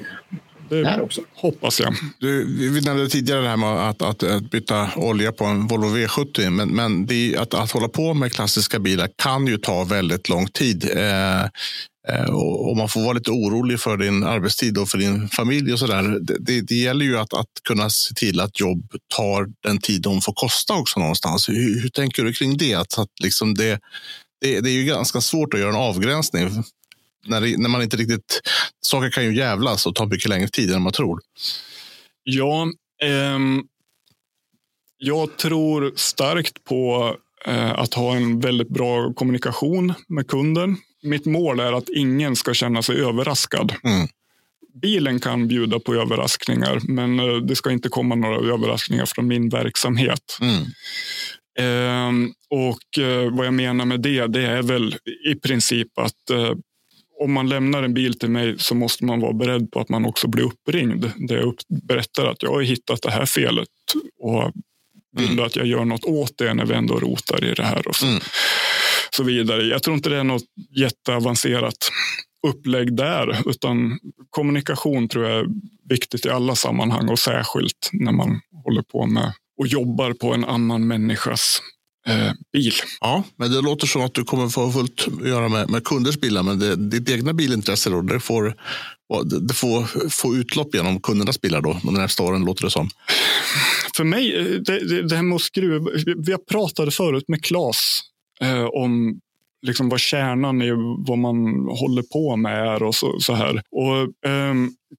[SPEAKER 1] det här också.
[SPEAKER 2] hoppas jag.
[SPEAKER 3] Du, vi nämnde tidigare det här med att, att, att, byta olja på en Volvo V70. Men, men det, att, att hålla på med klassiska bilar kan ju ta väldigt lång tid. Eh, Eh, Eh, och man får vara lite orolig för din arbetstid och för din familj och så där. Det, det gäller ju att, att kunna se till att jobb tar den tid de får kosta också någonstans. Hur, hur tänker du kring det? Att, att liksom det, det, det, är ju ganska svårt att göra en avgränsning. När, det, när man inte riktigt... Saker kan ju jävlas och ta mycket längre tid än man tror.
[SPEAKER 2] Ja, ehm, jag tror starkt på eh, att ha en väldigt bra kommunikation med kunden mitt mål är att ingen ska känna sig överraskad. Mm. Bilen kan bjuda på överraskningar, men eh, det ska inte komma några överraskningar från min verksamhet. Mm. Eh, och eh, vad jag menar med det, det är väl i princip att eh, om man lämnar en bil till mig så måste man vara beredd på att man också blir uppringd. Där jag berättar att jag har hittat det här felet och vill mm. att jag gör något åt det när vi ändå rotar i det här. Och så. Mm så vidare. Jag tror inte det är något jätteavancerat upplägg där, utan kommunikation tror jag är viktigt i alla sammanhang och särskilt när man håller på med och jobbar på en annan människas eh, bil.
[SPEAKER 3] Ja, men det låter som att du kommer få fullt att göra med, med kunders bilar, men det, ditt egna bilintresse då, det får, det får få utlopp genom kundernas bilar då, de nästa åren låter det som.
[SPEAKER 2] För mig, eh, det, det, det här med att skruva, vi pratade förut med Claes eh, om liksom vad kärnan i vad man håller på med är och så, så här. Och, eh,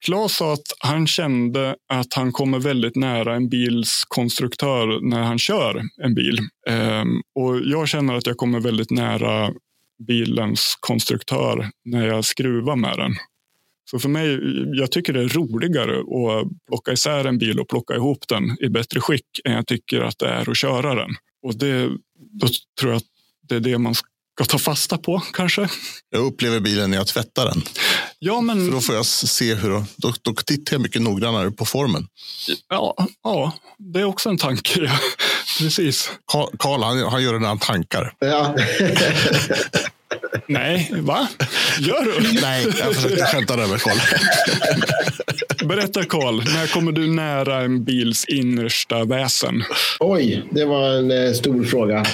[SPEAKER 2] Claes sa att han kände att han kommer väldigt nära en bils konstruktör när han kör en bil. Eh, och jag känner att jag kommer väldigt nära bilens konstruktör när jag skruvar med den. Så för mig, jag tycker det är roligare att plocka isär en bil och plocka ihop den i bättre skick än jag tycker att det är att köra den. Och det, då tror jag att det är det man ska ta fasta på kanske.
[SPEAKER 3] Jag upplever bilen när jag tvättar den.
[SPEAKER 2] Ja, men...
[SPEAKER 3] För då får jag se hur, då, då tittar jag mycket noggrannare på formen.
[SPEAKER 2] Ja, ja det är också en tanke. Ja. (laughs) Precis.
[SPEAKER 3] Karl, han, han gör det när han tankar.
[SPEAKER 1] Ja. (laughs)
[SPEAKER 2] Nej, va? Gör du?
[SPEAKER 3] Nej, jag försökte skämta över Karl.
[SPEAKER 2] Berätta Karl, när kommer du nära en bils innersta väsen?
[SPEAKER 1] Oj, det var en eh, stor fråga.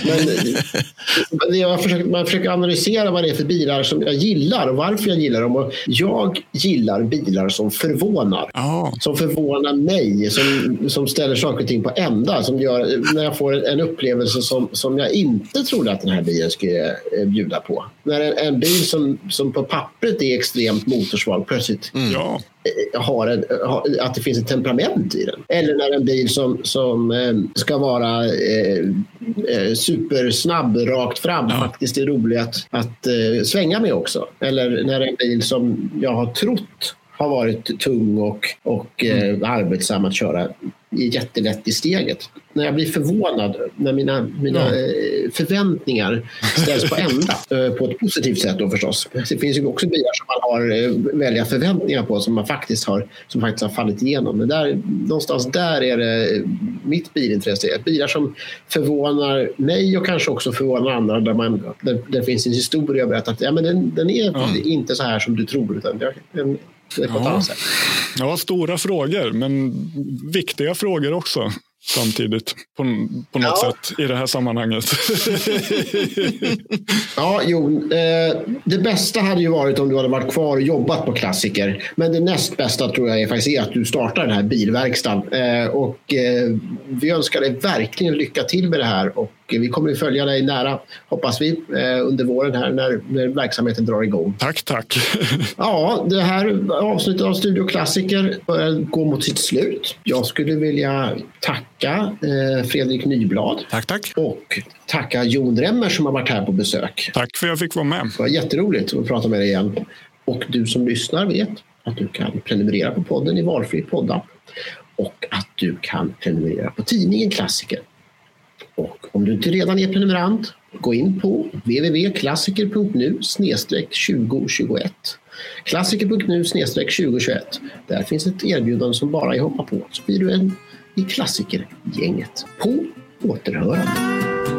[SPEAKER 1] Men, jag försöker, man försöker analysera vad det är för bilar som jag gillar och varför jag gillar dem. Och jag gillar bilar som förvånar.
[SPEAKER 2] Ja.
[SPEAKER 1] Som förvånar mig, som, som ställer saker och ting på ända. Som gör, när jag får en upplevelse som, som jag inte trodde att den här bilen skulle eh, bjuda på. När en, en bil som, som på pappret är extremt motorsvag plötsligt
[SPEAKER 2] Ja.
[SPEAKER 1] eh, har en, har, att det finns ett temperament i den. Eller när en bil som, som eh, ska vara eh, eh, supersnabb rakt fram faktiskt är rolig att, att eh, svänga med också. Eller när en bil som jag har trott har varit tung och, och eh, arbetsam att köra jättelätt i steget. När jag blir förvånad, när mina, mina
[SPEAKER 2] Ja.
[SPEAKER 1] eh, förväntningar ställs på ända, (laughs) eh, på ett positivt sätt då förstås. Det finns ju också bilar som man har eh, välja förväntningar på som man faktiskt har, som faktiskt har fallit igenom. Men där, någonstans där är det mitt bilintresse. Bilar som förvånar mig och kanske också förvånar andra där, man, där, där finns en historia att ja, men den, den är
[SPEAKER 2] Ja.
[SPEAKER 1] inte så här som du tror utan den, på ett
[SPEAKER 2] Ja.
[SPEAKER 1] annat sätt.
[SPEAKER 2] ja, stora frågor, men viktiga frågor också samtidigt på, på något
[SPEAKER 1] Ja.
[SPEAKER 2] sätt i det här sammanhanget. (laughs)
[SPEAKER 1] Ja, jo. Eh, det bästa hade ju varit om du hade varit kvar och jobbat på klassiker. Men det näst bästa tror jag är faktiskt är att du startar den här bilverkstaden. Eh, och eh, vi önskar dig verkligen lycka till med det här. Och vi kommer att följa dig nära, hoppas vi, eh, under våren här när, när verksamheten drar igång.
[SPEAKER 2] tack, tack. (laughs)
[SPEAKER 1] Ja, det här avsnittet av Studio Klassiker börjar gå mot sitt slut. Jag skulle vilja tacka eh, Fredrik Nyblad
[SPEAKER 2] tack, tack.
[SPEAKER 1] och tacka Jon Remmer som har varit här på besök.
[SPEAKER 2] Tack för att jag fick vara med.
[SPEAKER 1] Det var jätteroligt att prata med dig igen. Och du som lyssnar vet att du kan prenumerera på podden i valfri poddapp och att du kan prenumerera på tidningen Klassiker. Och om du inte redan är prenumerant, gå in på www.klassiker.nu 2021. Klassiker.nu 2021. Där finns ett erbjudande som bara är hoppa på så blir du en i klassikergänget. På återhörande.